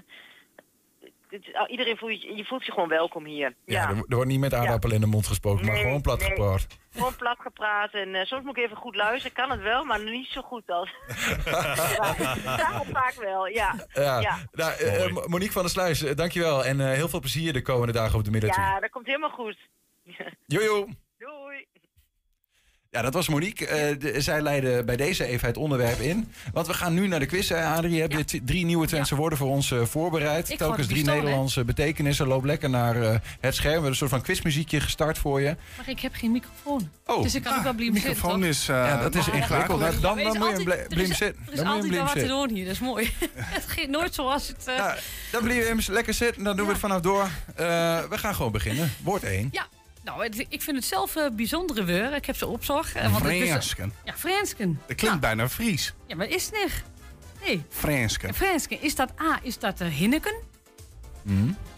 het is- iedereen voelt je, je voelt je gewoon welkom hier. Ja, Ja, er, er wordt niet met aardappel in de mond gesproken, maar gewoon plat nee. gepraat. gewoon plat gepraat en eh, soms moet ik even goed luisteren. Kan het wel, maar niet zo goed als. ja, vaak wel. Ja. Ja, Ja. Nou, Monique van der Sluis, dankjewel. En eh, heel veel plezier de komende dagen op de military. ja, dat komt helemaal goed. Jojo. Doei. Ja, dat was Monique. Eh, de- zij leidde bij deze even het onderwerp in. Want we gaan nu naar de quiz. Adrie, je hebt drie nieuwe Twentse woorden voor ons eh, voorbereid. Ik Telkens drie hè? Nederlandse betekenissen. Loop lekker naar eh, het scherm. We hebben een soort van quizmuziekje gestart voor je. Maar ik heb geen microfoon. Oh. Dus ik kan ook wel blijven zitten, microfoon is... ja, dat is ingewikkeld. Nou, dan, dan is moet je er is- blijven zitten. Er is Dan moet je altijd wat te doen hier, dat is mooi. het gaat nooit zoals het... eh, zitten. Dan blijf je lekker zitten. Dan doen we het vanaf door. Eh, we gaan gewoon beginnen. Woord 1. Ja, nou, het- ik vind het zelf een bijzondere woorden. Ik heb ze opzocht. eh, want Fransken. Ja, Fransken. Dat klinkt bijna Fries. Ja, maar is het niet? Nee. Fransken. Fransken, is dat A, is dat de hinneken?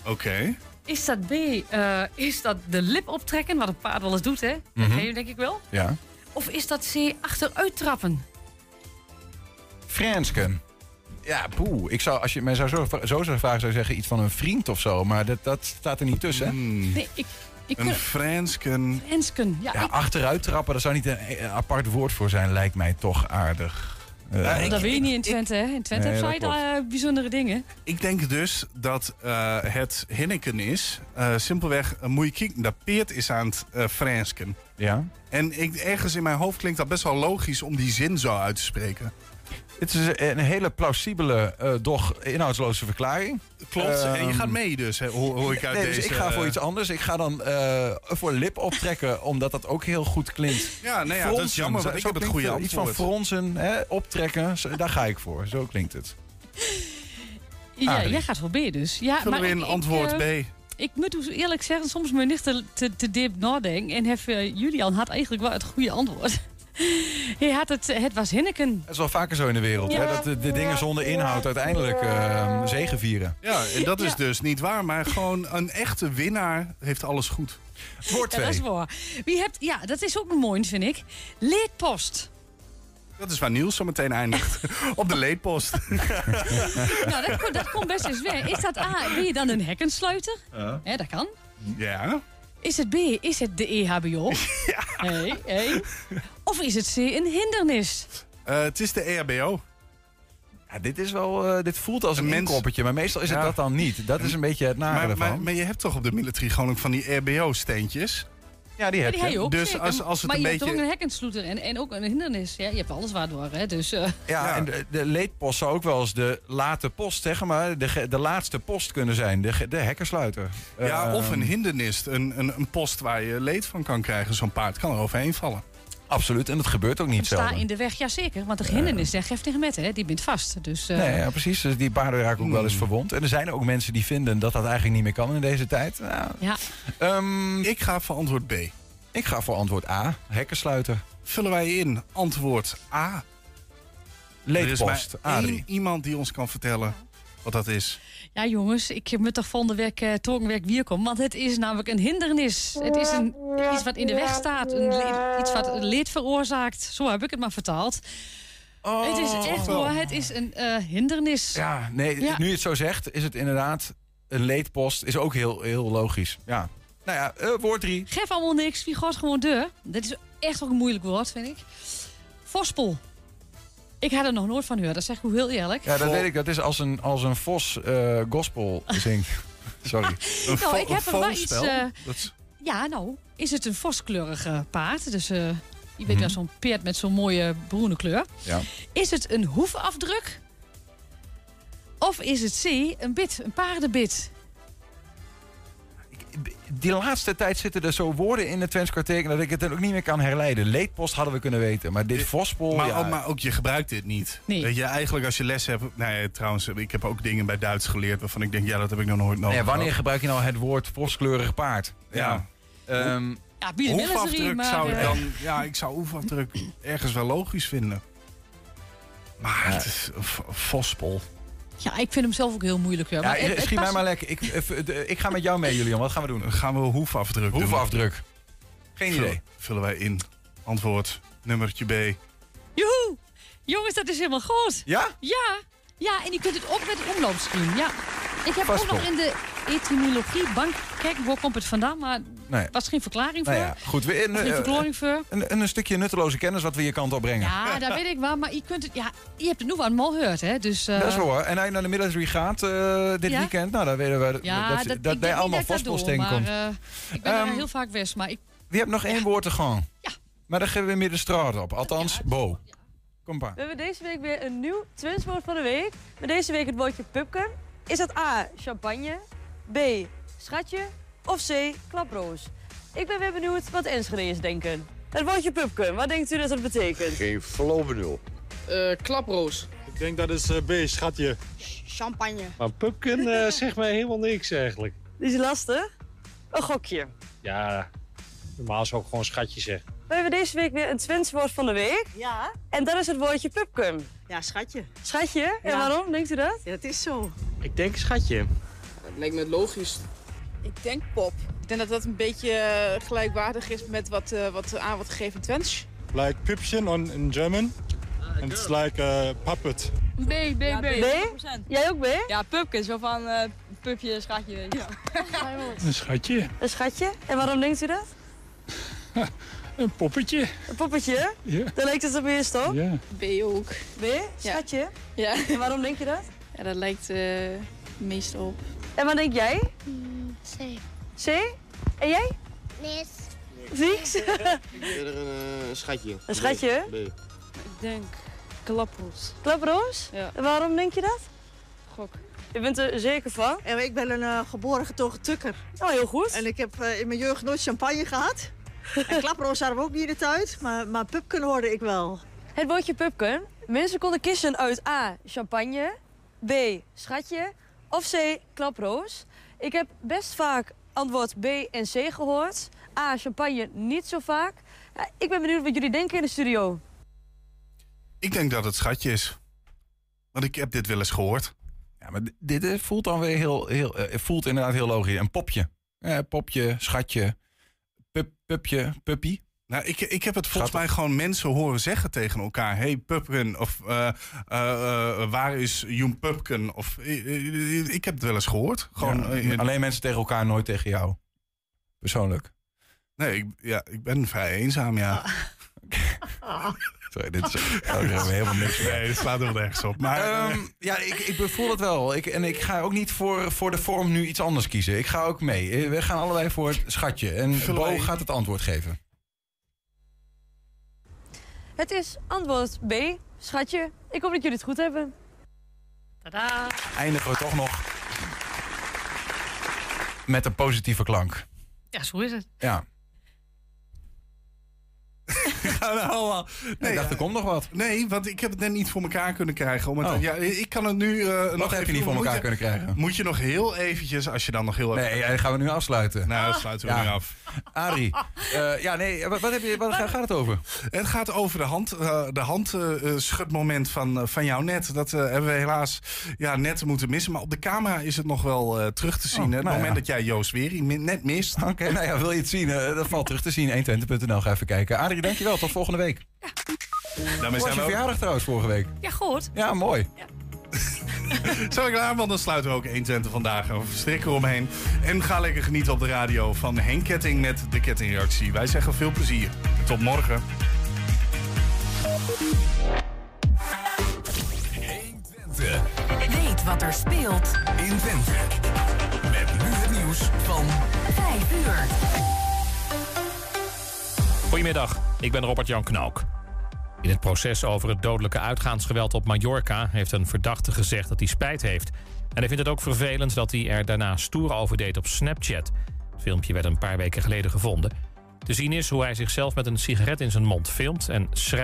Oké. Is dat B, eh, is dat de lip optrekken, wat een paard wel eens doet, hè? Dat Mhm. ken je denk ik wel. Ja. Of is dat C, achteruit trappen? Fransken. Ja, poeh. Ik zou, als je mij zou zo, zo zou vragen, zou ik zeggen iets van een vriend of zo. Maar dat, dat staat er niet tussen, hè? Nee, ik... ik Een Fransken. Ja. Ja, ik- achteruit trappen, daar zou niet een, een apart woord voor zijn, lijkt mij toch aardig. Eh, dat weet je niet in Twente, hè? In Twente Nee, heb je daar eh, bijzondere dingen. Ik denk dus dat eh, het Hinneken is. eh, simpelweg, uh, moet je dat Peert is aan het eh Fransken. Ja. En ik, ergens in mijn hoofd klinkt dat best wel logisch om die zin zo uit te spreken. Het is een hele plausibele, eh, doch inhoudsloze verklaring. Klopt, en je Ehm, gaat mee dus, hè, hoor, hoor ik uit nee, deze... dus ik ga voor eh, iets anders. Ik ga dan eh, voor lip optrekken, omdat dat ook heel goed klinkt. Ja, nee, ja, dat is jammer, want ik heb het goede Iets van antwoord. fronsen, hè, optrekken, zo- daar ga ik voor. Zo klinkt het. Ja, Adrie. jij gaat voor B dus. Ja, Vullen we ik- in ik, antwoord B. Ik moet dus eerlijk zeggen, soms ben ik niet te, te, te diep nadenken. En heb, eh, Julian had eigenlijk wel het goede antwoord. Hij had het, het was Hinneken. Dat is wel vaker zo in de wereld, Ja. hè, dat de, de dingen zonder inhoud uiteindelijk eh zegevieren. Ja, en dat is Ja. dus niet waar. Maar gewoon een echte winnaar heeft alles goed. Woord Ja, dat is 2. waar. Wie hebt, ja, dat is ook mooi, vind ik. Leedpost. Dat is waar Niels zo meteen eindigt. Op de leedpost. nou, dat, komt- dat komt best eens weg. Is dat A, ben je dan een hekkensluiter? Ja, dat kan. Ja. Is het B, is het de EHBO? Ja. Hey, hey. Of is het C, een hindernis? Eh, het is de EHBO. Ja, dit, is wel, eh, dit voelt als een, Een mens- inkoppertje, maar meestal is het Ja. dat dan niet. Dat is een beetje het nare Maar, ervan. maar, maar je hebt toch op de military gewoon ook van die RBO-steentjes? ja, die Ja, heb die heb je je. ook Dus zeker. als- als het maar een je beetje- hebt ook een hekkensluiter en, en ook een hindernis. Ja, je hebt alles waardoor, hè. Dus, eh, Ja, Ja. en de, de leedpost zou ook wel eens de late post, zeg maar, de, ge- de laatste post kunnen zijn. De, ge- de hekkersluiter. Ja, Eh, of een hindernis. Een, een, een post waar je leed van kan krijgen. Zo'n paard kan er overheen vallen. Absoluut, en dat gebeurt ook niet sta zelden. in de weg, ja zeker. Want de hindernis, daar geeft tegen met, hè. Die bent vast. Dus, eh, Nee, ja, precies. Dus die paarden raken ook wel eens verwond. En er zijn ook mensen die vinden dat dat eigenlijk niet meer kan in deze tijd. Nou, ja. ehm, Ik ga voor antwoord B. ik ga voor antwoord A, hekkersluiter. Vullen wij in antwoord A. Er is Leedpost, maar één Adrie. iemand die ons kan vertellen wat dat is. Ja, jongens, ik moet toch van de weg uh, torenwerk weer komen. Want het is namelijk een hindernis. Het is een, iets wat in de weg staat. Een leed- iets wat leed veroorzaakt. Zo heb ik het maar vertaald. Oh, het is echt wel. hoor, het is een eh, hindernis. Ja, nee, Ja. nu je het zo zegt, is het inderdaad... Een leedpost is ook heel, heel logisch. Ja. Nou ja, eh, woord drie. Geef allemaal niks, wie gaat gewoon deur. Dit is echt ook een moeilijk woord, vind ik. Vospel. Ik had er nog nooit van gehoord, dat zeg ik heel eerlijk. Ja, dat weet ik. Dat is als een, als een vos eh, gospel zingt. Sorry. Een Nou, ik heb een er wel iets, eh, Ja, nou, is het een voskleurige paard? Dus eh, je weet Mhm. wel, zo'n peert met zo'n mooie groene kleur. Ja. Is het een hoefafdruk? Of is het C, een bit, een paardenbit? Die laatste tijd zitten er zo woorden in het Twents kwarteken dat ik het er ook niet meer kan herleiden. Leedpost hadden we kunnen weten, maar dit vospel... maar, ja, ook, maar ook je gebruikt dit niet. Nee. Weet je, eigenlijk als je les hebt... Nou ja, trouwens, ik heb ook dingen bij Duits geleerd... waarvan ik denk, ja, dat heb ik nog nooit nodig Nee, wanneer gehad. gebruik je nou het woord voskleurig paard? Ja. Ehm, Ja, erin, Hoefafdruk maar... zou ik eh, dan... Ja, ik zou hoefafdruk ergens wel logisch vinden. Maar het is een vospel. Ja, ik vind hem zelf ook heel moeilijk. Ja, ja, maar het- het schiet mij maar lekker. Ik, eh, de- ik ga met jou mee, Julian. Wat gaan we doen? Dan gaan we hoefafdruk doen. Hoefafdruk. Geen Vullen- idee. Vullen wij in. Antwoord, nummertje B. Joehoe! Jongens, dat is helemaal goed. Ja? Ja, ja, en je kunt het ook met omloopscreen. Ja. Ik heb ook nog in de etymologie bank... Kijk, waar komt het vandaan? Maar Nee. was geen verklaring voor. Nou ja, goed. We, Of geen een, verklaring voor. een, een stukje nutteloze kennis wat we je kant op brengen. Ja, dat weet ik wel. Maar je, kunt het, ja, je hebt het nu aan mal gehoord, hè? Dus, eh, Dat is waar. En als je naar de military gaat eh, dit Ja? weekend, nou, dan weten we Ja, dat, dat, allemaal doe, komt. Maar, eh, ik ben daar Ehm, heel vaak weg, maar ik... Je hebt nog één woord te gaan. Ja. Maar dan geven we meer de straat op. Althans, Bo. Kom maar. We hebben deze week weer een nieuw Twins-woord van de week. Met deze week het woordje pupken. Is dat A, champagne, B, schatje of C, klaproos? Ik ben weer benieuwd wat de Enschede's denken. Het woordje pupken, wat denkt u dat het betekent? Geen flauw benul. klaproos. Ik denk dat is B, schatje. Champagne. Maar pupken eh, zegt mij helemaal niks eigenlijk. Die is lastig. Een gokje. Ja, normaal zou ik gewoon schatje zeggen. We hebben deze week weer een Twents woord van de week. Ja. En dat is het woordje pupken. Ja, schatje. Schatje? En Ja. waarom, denkt u dat? Ja, dat is zo. Ik denk schatje. Het lijkt me logisch. Ik denk pop. Ik denk dat dat een beetje eh, gelijkwaardig is met wat, eh, wat aan wordt gegeven in Twents. Like pupchen on, in German. And it's like a puppet. B, B, Ja, B. B? Jij ook B? Ja, pupken. Zo van eh, pupje, schatje. weet je. Een schatje. Een schatje? En waarom denkt u dat? Een poppetje. Een poppetje? Ja. Dan lijkt het op eerst op. Ja. B ook. B? Schatje? Ja. En waarom denk je dat? Ja, dat lijkt eh meest op. En wat denk jij? C. C? En jij? Nis. Vieks? Eerder een eh, schatje. Een schatje? B. Ik denk klaproos. Klaproos? Ja. En waarom denk je dat? Gok. Je bent er zeker van? En ik ben een eh, geboren getogen tukker. Oh, heel goed. En ik heb eh, in mijn jeugd nooit champagne gehad. en klaproos hadden we ook niet in de tuin, maar, maar pupken hoorde ik wel. Het woordje pupken. Mensen konden kiezen uit A. Champagne. B. Schatje. Of C. Klaproos. Ik heb best vaak antwoord B en C gehoord. A. Champagne niet zo vaak. Ja, ik ben benieuwd wat jullie denken in de studio. Ik denk dat het schatje is. Want ik heb dit wel eens gehoord. Ja, maar di- dit eh, voelt dan weer heel, heel eh, voelt inderdaad heel logisch. Een popje. Eh, popje, schatje, pup, pupje, puppy. Nou, ik, ik heb het volgens mij gewoon mensen horen zeggen tegen elkaar. hey, Pupken. Of eh, eh, eh, waar is Joen Pupken? Of, ik heb het wel eens gehoord. Gewoon, Ja, alleen mensen tegen elkaar, nooit tegen jou. Persoonlijk. nee, ik, ja, ik ben vrij eenzaam, ja. Sorry, dit is oh, helemaal niks. Nee, het slaat er nergens op. Maar eh, Ehm, ja, ik, ik voel het wel. Ik, en ik ga ook niet voor, voor de vorm nu iets anders kiezen. Ik ga ook mee. We gaan allebei voor het schatje. En Bo gaat het antwoord geven. Het is antwoord B. Schatje. Ik hoop dat jullie het goed hebben. Tadaa. Eindigen we toch nog met een positieve klank. Ja, zo is het. Ja. gaan we allemaal... Nee, ik dacht, er komt nog wat. Nee, want ik heb het net niet voor elkaar kunnen krijgen. Om het, Oh. ja, ik kan het nu eh, nog heb je even niet voor elkaar je- kunnen krijgen? Moet je nog heel eventjes, als je dan nog heel even... Nee, ja, gaan we nu afsluiten. Nou, dat sluiten we Ja. nu af. Arie, eh, ja, nee, wat, wat heb je, wat gaat het over? Het gaat over de hand, eh, de handschudmoment van, eh, van jou net. Dat eh, hebben we helaas ja, net moeten missen. Maar op de camera is het nog wel eh, terug te zien. Oh, het nou moment ja. dat jij Joost Weri net mist. Oké, nou ja, wil je het zien? Eh, dat valt terug te zien. 120.nl, ga even kijken. Adrie, dankjewel. Tot volgende week. Daarmee Was je ook... verjaardag trouwens vorige week? Ja, goed. Ja, mooi. Zo klaar, want dan sluiten we ook 120 vandaag. Een strikker omheen. En ga lekker genieten op de radio van Henk Ketting met de kettingreactie. Wij zeggen veel plezier. Tot morgen. Weet wat er speelt in Twente. Met nu het nieuws van 5 uur. Goedemiddag, ik ben Robert-Jan Knook. In het proces over het dodelijke uitgaansgeweld op Mallorca... heeft een verdachte gezegd dat hij spijt heeft. En hij vindt het ook vervelend dat hij er daarna stoer over deed op Snapchat. Het filmpje werd een paar weken geleden gevonden. Te zien is hoe hij zichzelf met een sigaret in zijn mond filmt en schrijft...